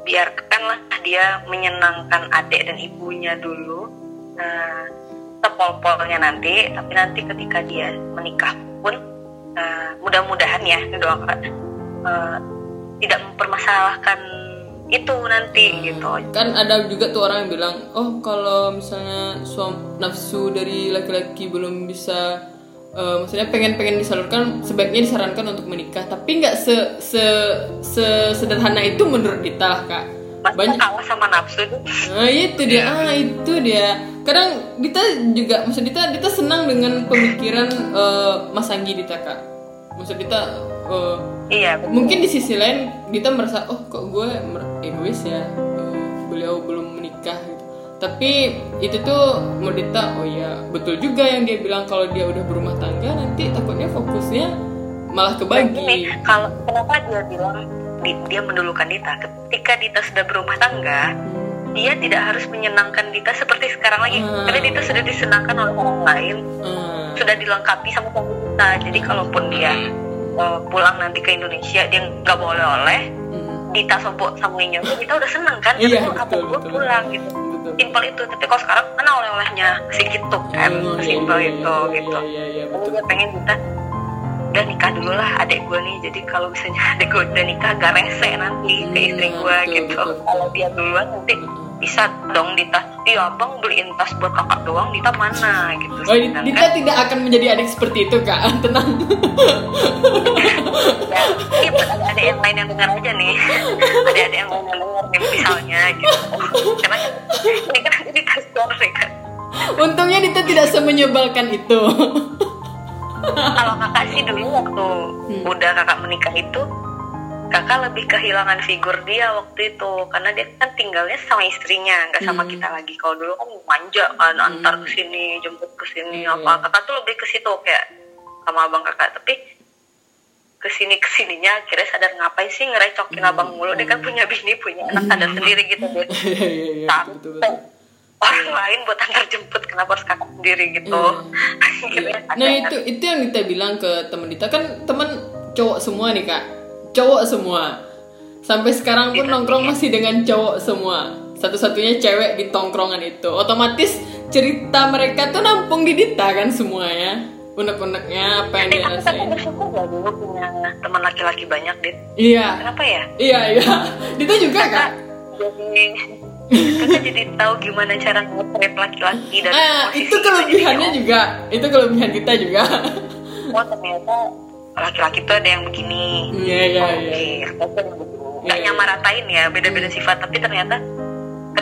Speaker 2: biarkanlah dia menyenangkan adik dan ibunya dulu eh, sepol-polnya nanti tapi nanti ketika dia menikah pun eh, mudah-mudahan ya doakan eh, tidak mempermasalahkan itu nanti gitu.
Speaker 1: Kan ada juga tuh orang yang bilang oh kalau misalnya suam nafsu dari laki-laki belum bisa uh, maksudnya pengen pengen disalurkan sebaiknya disarankan untuk menikah. Tapi nggak se, se se sederhana itu menurut lah kak
Speaker 2: Masa banyak. kalah sama nafsu
Speaker 1: nah itu dia. Ah itu dia. Kadang Dita juga maksud Dita Dita senang dengan pemikiran uh, Mas Anggi Dita kak. Maksud Dita uh, iya betul. mungkin di sisi lain Dita merasa oh kok gue egois ya? Uh, beliau belum menikah. Gitu tapi itu tuh Dita oh ya betul juga yang dia bilang kalau dia udah berumah tangga nanti takutnya fokusnya malah kebagi
Speaker 2: kalau kenapa dia bilang dia mendulukan Dita. Ketika Dita sudah berumah tangga dia tidak harus menyenangkan Dita seperti sekarang lagi. Hmm. karena Dita sudah disenangkan oleh orang lain. Hmm. sudah dilengkapi sama Dita jadi kalaupun dia uh, pulang nanti ke Indonesia dia nggak boleh oleh hmm. Dita sobok sama itu Dita udah senang kan? Iya, apa gue pulang? Gitu. Simpel itu. Tapi kalau sekarang mana oleh-olehnya. Segitu kan? Oh, simpel iya, itu iya, gitu. iya, iya, iya, gue pengen Dita udah nikah dulu lah adik gue nih. Jadi kalau misalnya adik gue udah nikah gak rese nanti ke hmm, istri gue gitu. kalau dia duluan nanti bisa dong Dita iya abang beliin tas buat kakak doang Dita mana gitu
Speaker 1: oh, Dita tidak akan menjadi adik seperti itu kak. Tenang.
Speaker 2: Ya ini buat ada yang lain yang dengar aja nih. Ada ada yang lain yang dengar nih misalnya gitu. Karena ini kan jadi tas story kan
Speaker 1: untungnya Dita tidak semenyebalkan itu
Speaker 2: kalau kakak sih dulu waktu hmm. udah kakak menikah itu kakak lebih kehilangan figur dia waktu itu karena dia kan tinggalnya sama istrinya nggak sama hmm. kita lagi kalau dulu kan manja kan hmm. antar ke sini jemput ke sini hmm. apa kakak tuh lebih ke situ kayak sama abang kakak tapi ke sini ke sininya akhirnya sadar ngapain sih ngerecokin hmm. abang mulu dia kan punya bini punya anak sadar hmm. sendiri gitu deh iya, iya, orang lain buat antar jemput kenapa harus kakak sendiri gitu?
Speaker 1: Yeah. nah itu itu yang kita bilang ke teman kita kan teman cowok semua nih kak. Cowok semua. Sampai sekarang pun nongkrong masih dengan cowok semua. Satu-satunya cewek di tongkrongan itu. Otomatis cerita mereka tuh nampung di Dita kan semuanya. Unek-uneknya apa yang dia rasain
Speaker 2: dulu punya teman laki-laki banyak dit.
Speaker 1: Iya.
Speaker 2: Kenapa ya?
Speaker 1: Iya iya. Dita juga kak.
Speaker 2: jadi kakak jadi tahu gimana cara nge laki-laki dan
Speaker 1: ah, itu kelebihannya juga. Itu kelebihan kita juga.
Speaker 2: Oh ternyata laki-laki tuh ada yang begini.
Speaker 1: Iya iya iya.
Speaker 2: Nggak yeah. nyamaratain ya beda-beda hmm. sifat. Tapi ternyata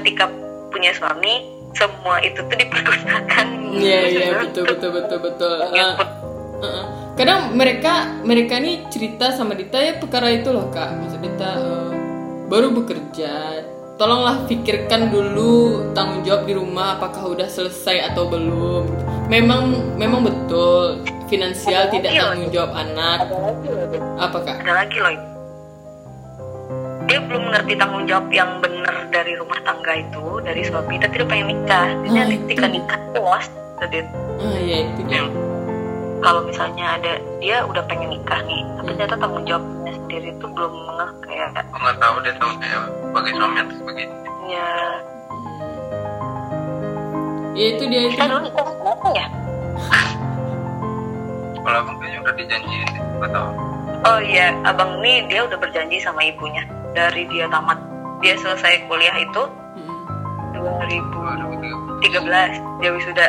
Speaker 2: ketika punya suami semua itu tuh dipergunakan.
Speaker 1: Iya iya. Betul betul betul betul. Uh, uh, kadang mereka mereka nih cerita sama Dita ya perkara itu loh kak. Maksud Dita uh, baru bekerja tolonglah pikirkan dulu tanggung jawab di rumah apakah udah selesai atau belum. Memang memang betul finansial ada tidak tanggung jawab anak. Apa kak?
Speaker 2: Ada lagi loh. Dia belum mengerti tanggung jawab yang benar dari rumah tangga itu dari suami. Kita tidak pengen nikah. Jadi nah, ketika nikah puas tadi
Speaker 1: ah iya itu dia.
Speaker 2: Kalau misalnya ada dia udah pengen nikah nih tapi ternyata tanggung jawabnya sendiri itu belum ngeh kayak
Speaker 3: nggak tahu dia tahu kayak sebagai suami atau sebagai
Speaker 2: ya
Speaker 1: ya itu dia itu
Speaker 2: kita dulu nikah ya?
Speaker 3: Kalau abang kayaknya udah dijanjiin nggak tahu.
Speaker 2: Oh iya abang ini dia udah berjanji sama ibunya dari dia tamat. Dia selesai kuliah itu hmm. 2013 dia wisuda.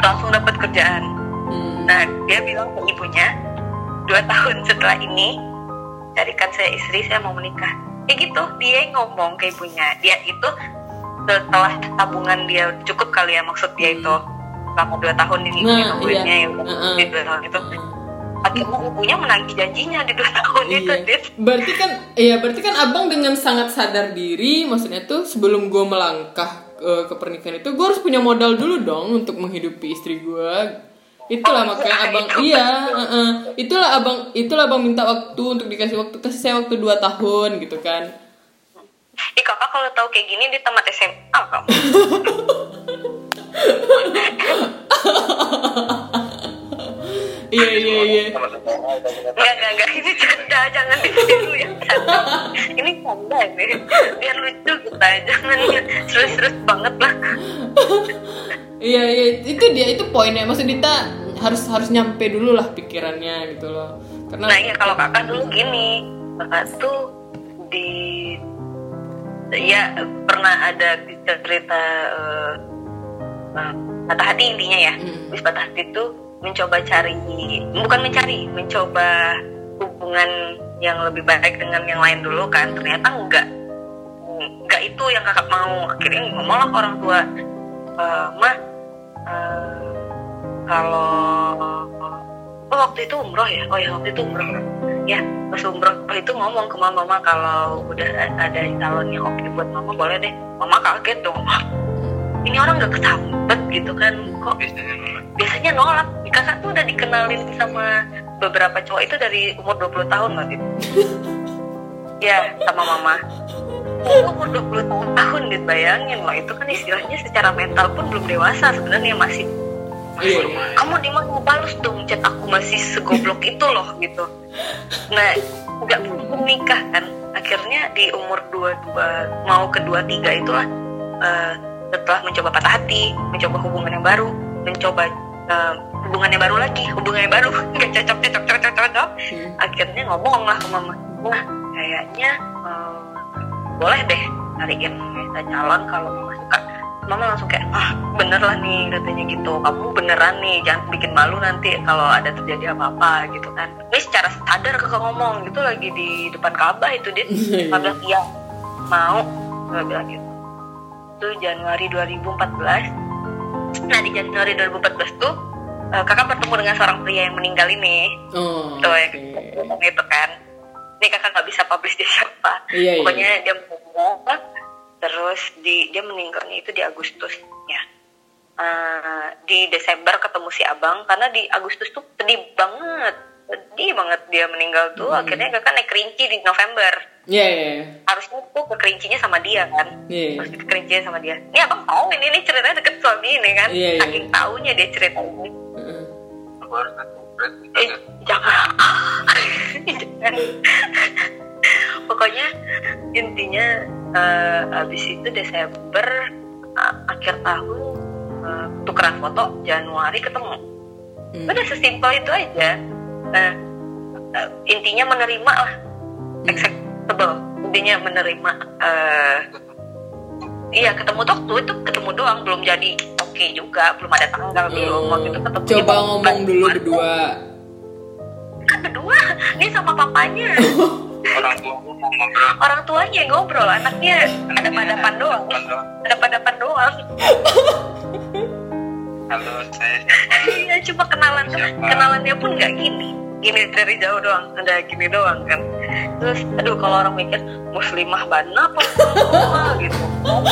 Speaker 2: Langsung dapat kerjaan. Hmm. nah dia bilang ke ibunya dua tahun setelah ini carikan saya istri saya mau menikah. Kayak gitu dia ngomong ke ibunya. Dia itu setelah tabungan dia cukup kali ya maksud dia itu. Selama dua tahun ini nah, nungguinnya iya. ya udah uh, dua tahun itu akhirnya ibunya menagih janjinya di dua tahun iya. itu Dit.
Speaker 1: berarti kan iya berarti kan abang dengan sangat sadar diri maksudnya tuh sebelum gue melangkah ke, ke pernikahan itu gue harus punya modal dulu dong untuk menghidupi istri gue itulah makanya abang iya uh, uh, itulah abang itulah abang minta waktu untuk dikasih waktu. Kasih saya waktu dua tahun gitu kan.
Speaker 2: Ih kakak kalau tahu kayak gini di tamat SMA kamu.
Speaker 1: Iya iya iya.
Speaker 2: Nggak nggak nggak ini canda jangan ditiru ya. Ini canda ini biar lucu kita. Jangan serius-serius banget lah.
Speaker 1: Iya poinnya maksud Dita harus harus nyampe dulu lah pikirannya gitu loh.
Speaker 2: Karena nah iya kalau kakak dulu gini kakak tuh di ya pernah ada cerita uh, patah hati intinya ya. Hmm. patah hati itu mencoba cari bukan mencari mencoba hubungan yang lebih baik dengan yang lain dulu kan. Ternyata enggak enggak itu yang kakak mau. Akhirnya ngomong lah orang tua e, mah e, kalau oh waktu itu umroh ya? Oh ya waktu itu umroh. Ya pas umroh. Itu ngomong ke mama. Mama kalau udah ada calon yang oke buat mama boleh deh. Mama kaget dong. Ini orang gak kesambet gitu kan? Kok biasanya nolak. kakak tuh udah dikenalin sama beberapa cowok itu dari umur 20 tahun loh gitu. Ya sama mama. Umur 20 tahun gitu. Bayangin loh itu kan istilahnya secara mental pun belum dewasa sebenarnya masih masih iya. kamu di mana balas dong chat aku masih segoblok itu loh gitu nah nggak belum nikah kan akhirnya di umur dua dua mau ke dua tiga itulah uh, setelah mencoba patah hati mencoba hubungan yang baru mencoba uh, hubungan yang baru lagi hubungan yang baru nggak cocok cocok cocok cocok hmm. akhirnya ngomong lah ke mama nah kayaknya uh, boleh deh cariin kita calon kalau mama suka mama langsung kayak ah bener lah nih katanya gitu. Kamu beneran nih jangan bikin malu nanti kalau ada terjadi apa-apa gitu kan. Ini secara sadar kakak ngomong gitu lagi di depan Ka'bah itu dia bilang iya. Mau gue bilang gitu. Itu Januari 2014 nah di Januari 2014 tuh uh, kakak bertemu dengan seorang pria yang meninggal ini. Oh, tuh okay. yang itu kan. Ini kakak nggak bisa publish dia siapa. Iya, iya. pokoknya iya. dia meninggal terus di dia meninggalnya itu di Agustus ya uh, di Desember ketemu si abang karena di Agustus tuh sedih banget. Sedih banget dia meninggal tuh. Hmm. akhirnya kakak naik kerinci di November. Iya, yeah, yeah, yeah. harusnya tuh ke kerincinya sama dia kan. Yeah. harus ke kerincinya sama dia. Ini abang tahu ini ini ceritanya deket suami ini kan. Yeah, yeah. saking tahunya dia cerita ini. Eh, jangan. Jangan. Pokoknya intinya uh, abis itu Desember uh, akhir tahun uh, tukeran foto Januari ketemu. Hmm. udah sesimpel itu aja. Nah uh, intinya menerima lah. Hmm. acceptable. Intinya menerima uh, iya ketemu tuh waktu itu ketemu doang. Belum jadi oke okay juga belum ada tanggal hmm. belum. Waktu itu ketemu
Speaker 1: coba ngomong dulu berdua.
Speaker 2: Kan berdua? Ini sama papanya
Speaker 3: orang tua ngobrol.
Speaker 2: Orang tuanya yang ngobrol anaknya ada padapan doang. ada padapan doang.
Speaker 3: Halo saya
Speaker 2: iya cuma kenalan kenalannya pun nggak gini. Gini dari jauh doang ada gini doang kan. Terus aduh kalau orang mikir muslimah bana apa gitu. Oh,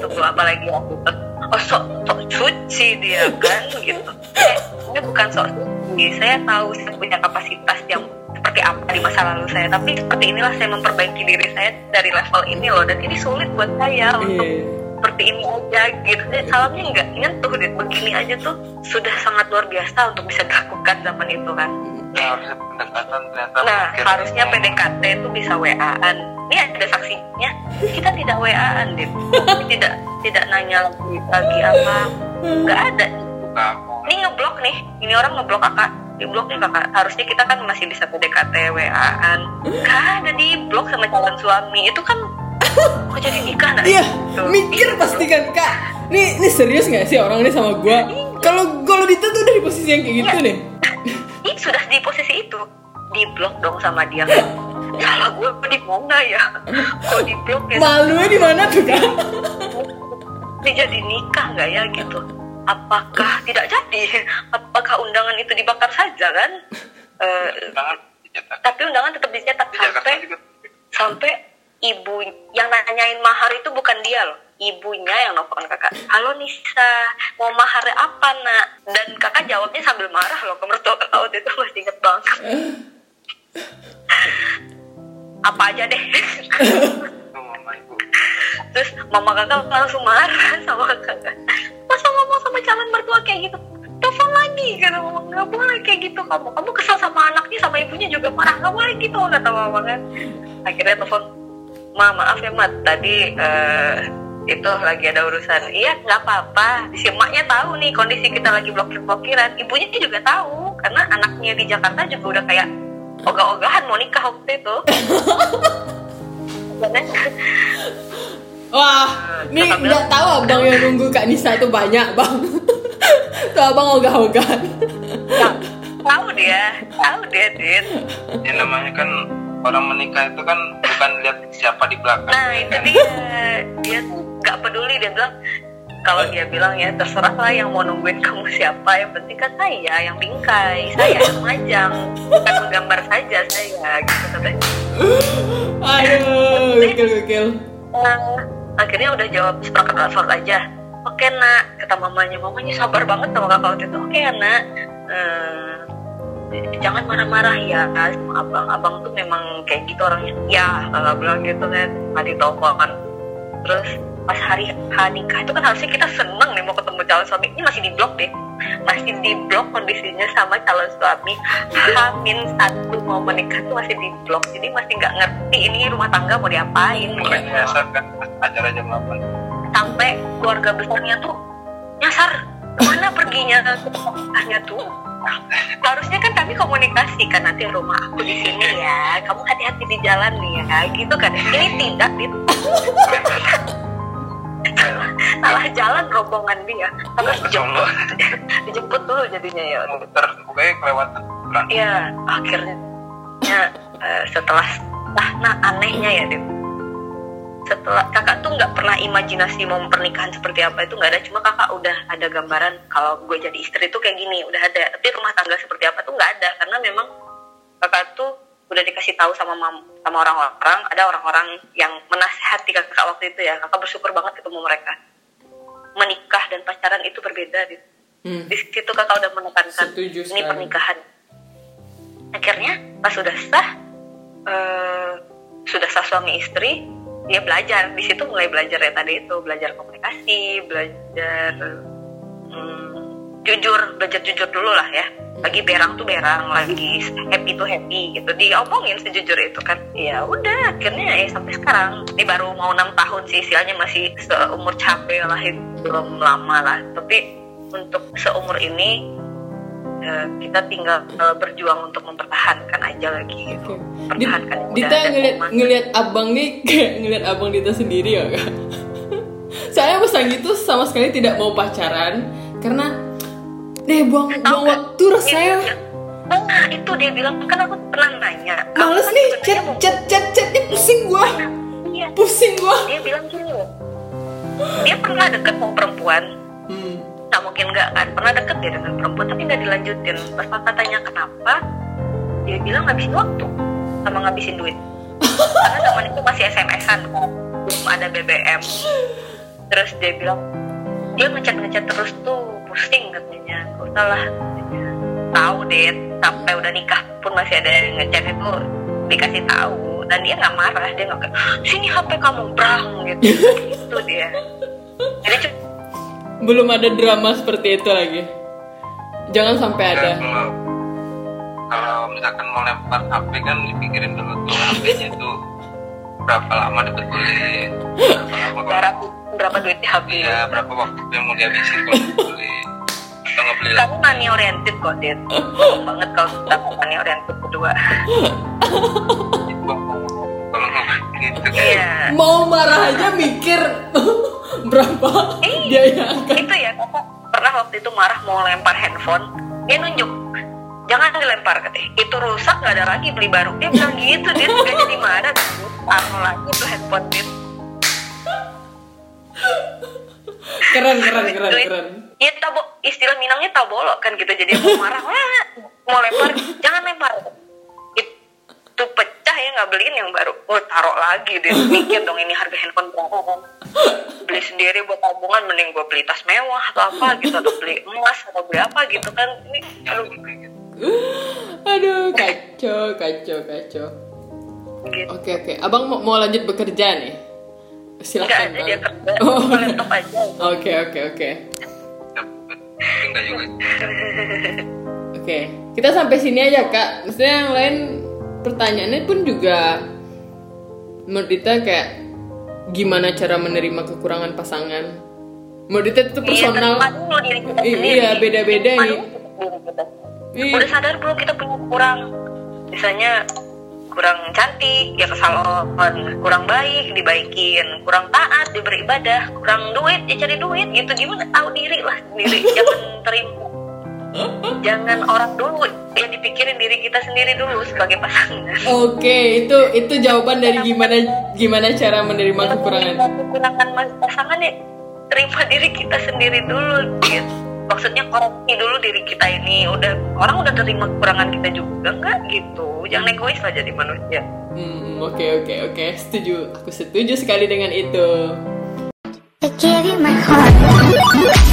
Speaker 2: tunggu apa lagi aku. Oh sok sok suci dia kan gitu. Eh, ini bukan sok suci. Saya tahu saya punya kapasitas yang seperti apa di masa lalu saya. Tapi seperti inilah saya memperbaiki diri saya dari level ini loh. Dan ini sulit buat saya untuk iya seperti ini aja gitu. Salamnya nggak nyentuh deh. Begini aja tuh sudah sangat luar biasa untuk bisa dilakukan zaman itu kan.
Speaker 3: Nah, harusnya pendekatan ternyata
Speaker 2: nah harusnya PDKT itu bisa WA-an ini ada saksinya. Kita tidak WA-an deh tidak tidak nanya lagi, lagi apa. Nggak ada. Ini ngeblok nih. Ini orang ngeblok kakak di blok nih kakak harusnya kita kan masih bisa PDKT WA-an nggak ada di blok sama calon suami. Itu kan kok jadi nikah nah?
Speaker 1: iya mikir pasti kan kak. Ini ini serius nggak sih orang ini sama gue kalau kalau Dita tuh udah di posisi yang kayak gitu iya. nih
Speaker 2: ini sudah di posisi itu. Di blok dong sama dia. Salah gue di mana ya? Kok di blok ya?
Speaker 1: Malunya di mana tuh kak?
Speaker 2: Ini jadi nikah nggak ya gitu apakah tidak jadi? Apakah undangan itu dibakar saja kan? Uh, tapi undangan tetap dicetak sampai sampai ibu yang nanyain mahar itu bukan dia loh. Ibunya yang nelfon kakak halo Nisa mau mahar apa nak? Dan kakak jawabnya sambil marah loh ke mertua kakak waktu itu masih inget banget. Apa aja deh. Terus mama kakak langsung marah sama kakak masa ngomong sama calon mertua kayak gitu? Telepon lagi kata mama. Nggak boleh kayak gitu. Kamu kamu kesal sama anaknya sama ibunya juga marah. Nggak boleh gitu kata mama kan. Akhirnya telepon ma maaf ya mat tadi uh, itu lagi ada urusan. Iya nggak apa-apa. Si emaknya tahu nih kondisi kita lagi blokir-blokiran ibunya juga tahu karena anaknya di Jakarta juga udah kayak ogah-ogahan mau nikah waktu itu
Speaker 1: Wah, ini nggak tahu abang yang nunggu Kak Nisa tuh banyak bang. tuh abang ogah-ogahan.
Speaker 2: Tahu dia tahu dia Dit
Speaker 3: ya namanya kan orang menikah itu kan bukan lihat siapa di belakang.
Speaker 2: Nah itu dia. Dia nggak peduli dia bilang kalau dia bilang ya terserah lah yang mau nungguin kamu siapa. Yang penting kan saya yang bingkai saya yang majang. Bukan menggambar saja saya gitu katanya.
Speaker 1: Aduh gokil gokil.
Speaker 2: Uh, akhirnya udah jawab seperangkat telepon aja. Oke nak kata mamanya. Mamanya sabar banget sama kakak waktu itu. Oke nak. Uh, jangan marah-marah ya abang abang tuh memang kayak gitu orangnya. Ya kakak bilang gitu kan tadi telepon. Terus pas hari H nikah itu kan harusnya kita seneng nih mau ketemu calon suami. Ini masih di blok deh masih di blok kondisinya sama calon suami. Hamin satu mau menikah tuh masih di blok. Jadi masih nggak ngerti ini rumah tangga mau diapain.
Speaker 3: Makanya nyasar kan? Acara jam 8
Speaker 2: sampai keluarga besarnya tuh nyasar. Ke mana perginya? Keluarganya tuh. Harusnya kan kami komunikasi kan nanti rumah aku di sini ya. Kamu hati-hati di jalan nih ya. Gitu kan. Ini tidak gitu rombongan dia. Terus dijemput. Dijemput dulu jadinya ya.
Speaker 3: Muter pokoknya kelewatan.
Speaker 2: Iya akhirnya. Uh, setelah nah, nah anehnya ya Dim setelah kakak tuh nggak pernah imajinasi mau pernikahan seperti apa. Itu nggak ada cuma kakak udah ada gambaran kalau gue jadi istri tuh kayak gini udah ada. Tapi rumah tangga seperti apa tuh nggak ada karena memang kakak tuh udah dikasih tahu sama mam, sama orang-orang. Ada orang-orang yang menasehati kakak waktu itu ya. Kakak bersyukur banget ketemu mereka menikah dan pacaran itu berbeda gitu. Hmm. Di situ kakak udah menekankan
Speaker 1: Setuju
Speaker 2: ini pernikahan. Akhirnya pas sudah sah, uh, sudah sah suami istri, dia belajar. Di situ mulai belajar ya tadi itu belajar komunikasi, belajar hmm, jujur, belajar jujur dulu lah ya. Lagi berang tuh berang, lagi happy tuh happy gitu. Diomongin sejujur itu kan. Ya udah, akhirnya ya sampai sekarang. Ini baru mau enam tahun sih, istilahnya masih seumur capek lah itu belum lama lah tapi untuk seumur ini uh, kita tinggal berjuang untuk mempertahankan aja lagi gitu. Pertahankan
Speaker 1: Dita ngeliat, ngeliat abang nih kayak ngeliat abang Dita sendiri ya kak saya pas lagi itu sama sekali tidak mau pacaran karena deh buang buang waktu rasanya
Speaker 2: nah itu dia bilang kan aku pernah nanya.
Speaker 1: Males nih chat chat chat chatnya pusing gua. Iya. pusing gua.
Speaker 2: Dia bilang gini dia pernah deket sama perempuan. Hmm. mungkin nggak kan? Pernah deket dia dengan perempuan tapi nggak dilanjutin. Pas kakak tanya kenapa dia bilang ngabisin waktu sama ngabisin duit. Karena zaman itu masih SMS-an belum ada BBM terus dia bilang dia ngechat ngechat terus tuh pusing katanya. Kok salah tahu deh sampai udah nikah pun masih ada yang ngechat itu dikasih tahu. Dan dia nggak marah dia nggak kayak sini HP kamu brang gitu. Itu dia. Jadi
Speaker 1: belum ada drama seperti itu lagi. Jangan sampai ada.
Speaker 3: kalau, kalau misalkan mau lempar HP kan dipikirin dulu tuh HP-nya tuh berapa lama dibetulin berapa lama
Speaker 2: berapa, berapa duit di HP
Speaker 3: ya berapa waktu yang mau dihabisin kalau dibeli nggak beli
Speaker 2: kamu money oriented kok Dit. Banget kalau kita money oriented berdua.
Speaker 3: Gitu.
Speaker 2: Iya.
Speaker 1: Mau marah aja mikir berapa
Speaker 2: eh,
Speaker 1: dia yang akan
Speaker 2: itu ya kakak pernah waktu itu marah mau lempar handphone. Dia nunjuk jangan dilempar katanya. Itu rusak nggak ada lagi beli baru. Dia bilang gitu dia nggak jadi marah taruh lagi tuh handphone dia
Speaker 1: keren keren keren keren
Speaker 2: Iya tabo istilah Minangnya tabolok kan gitu. Jadi mau marah wah mau lempar jangan lempar. Itu pecah ya nggak beliin yang baru. Oh taruh lagi deh. Mikir dong ini harga handphone berapa? Beli sendiri buat tabungan mending gue beli tas mewah atau apa gitu atau beli emas atau beli apa gitu kan. Ini aduh.
Speaker 1: Aduh kacau kacau kacau.
Speaker 2: Gitu.
Speaker 1: oke oke. Abang mau, mau lanjut bekerja nih?
Speaker 2: Enggak
Speaker 1: silakan
Speaker 2: dia kerja.
Speaker 1: Oh.
Speaker 2: oh. laptop aja.
Speaker 1: Oke oke oke
Speaker 3: enggak juga
Speaker 1: oke kita sampai sini aja kak maksudnya yang lain pertanyaannya pun juga menurut Dita kayak gimana cara menerima kekurangan pasangan menurut Dita itu personal
Speaker 2: Iya, kita
Speaker 1: iya, beda-beda nih.
Speaker 2: kita.
Speaker 1: Iya.
Speaker 2: Udah sadar belum kita punya kurang? Misalnya kurang cantik, ya ke salon, kurang baik, dibaikin, kurang taat, diberi ibadah, kurang duit, ya cari duit, gitu. Gimana? Tahu diri lah sendiri, jangan terima. Jangan orang dulu yang dipikirin diri kita sendiri dulu sebagai pasangan.
Speaker 1: Oke itu itu jawaban dari gimana gimana cara menerima kekurangan.
Speaker 2: kekurangan pasangan ya. Terima diri kita sendiri dulu gitu maksudnya koreksi dulu diri kita ini udah orang udah terima kekurangan kita juga enggak gitu. Jangan egois lah jadi manusia.
Speaker 1: Hmm oke okay, oke okay, oke. Okay. setuju aku setuju sekali dengan itu.
Speaker 4: I you my heart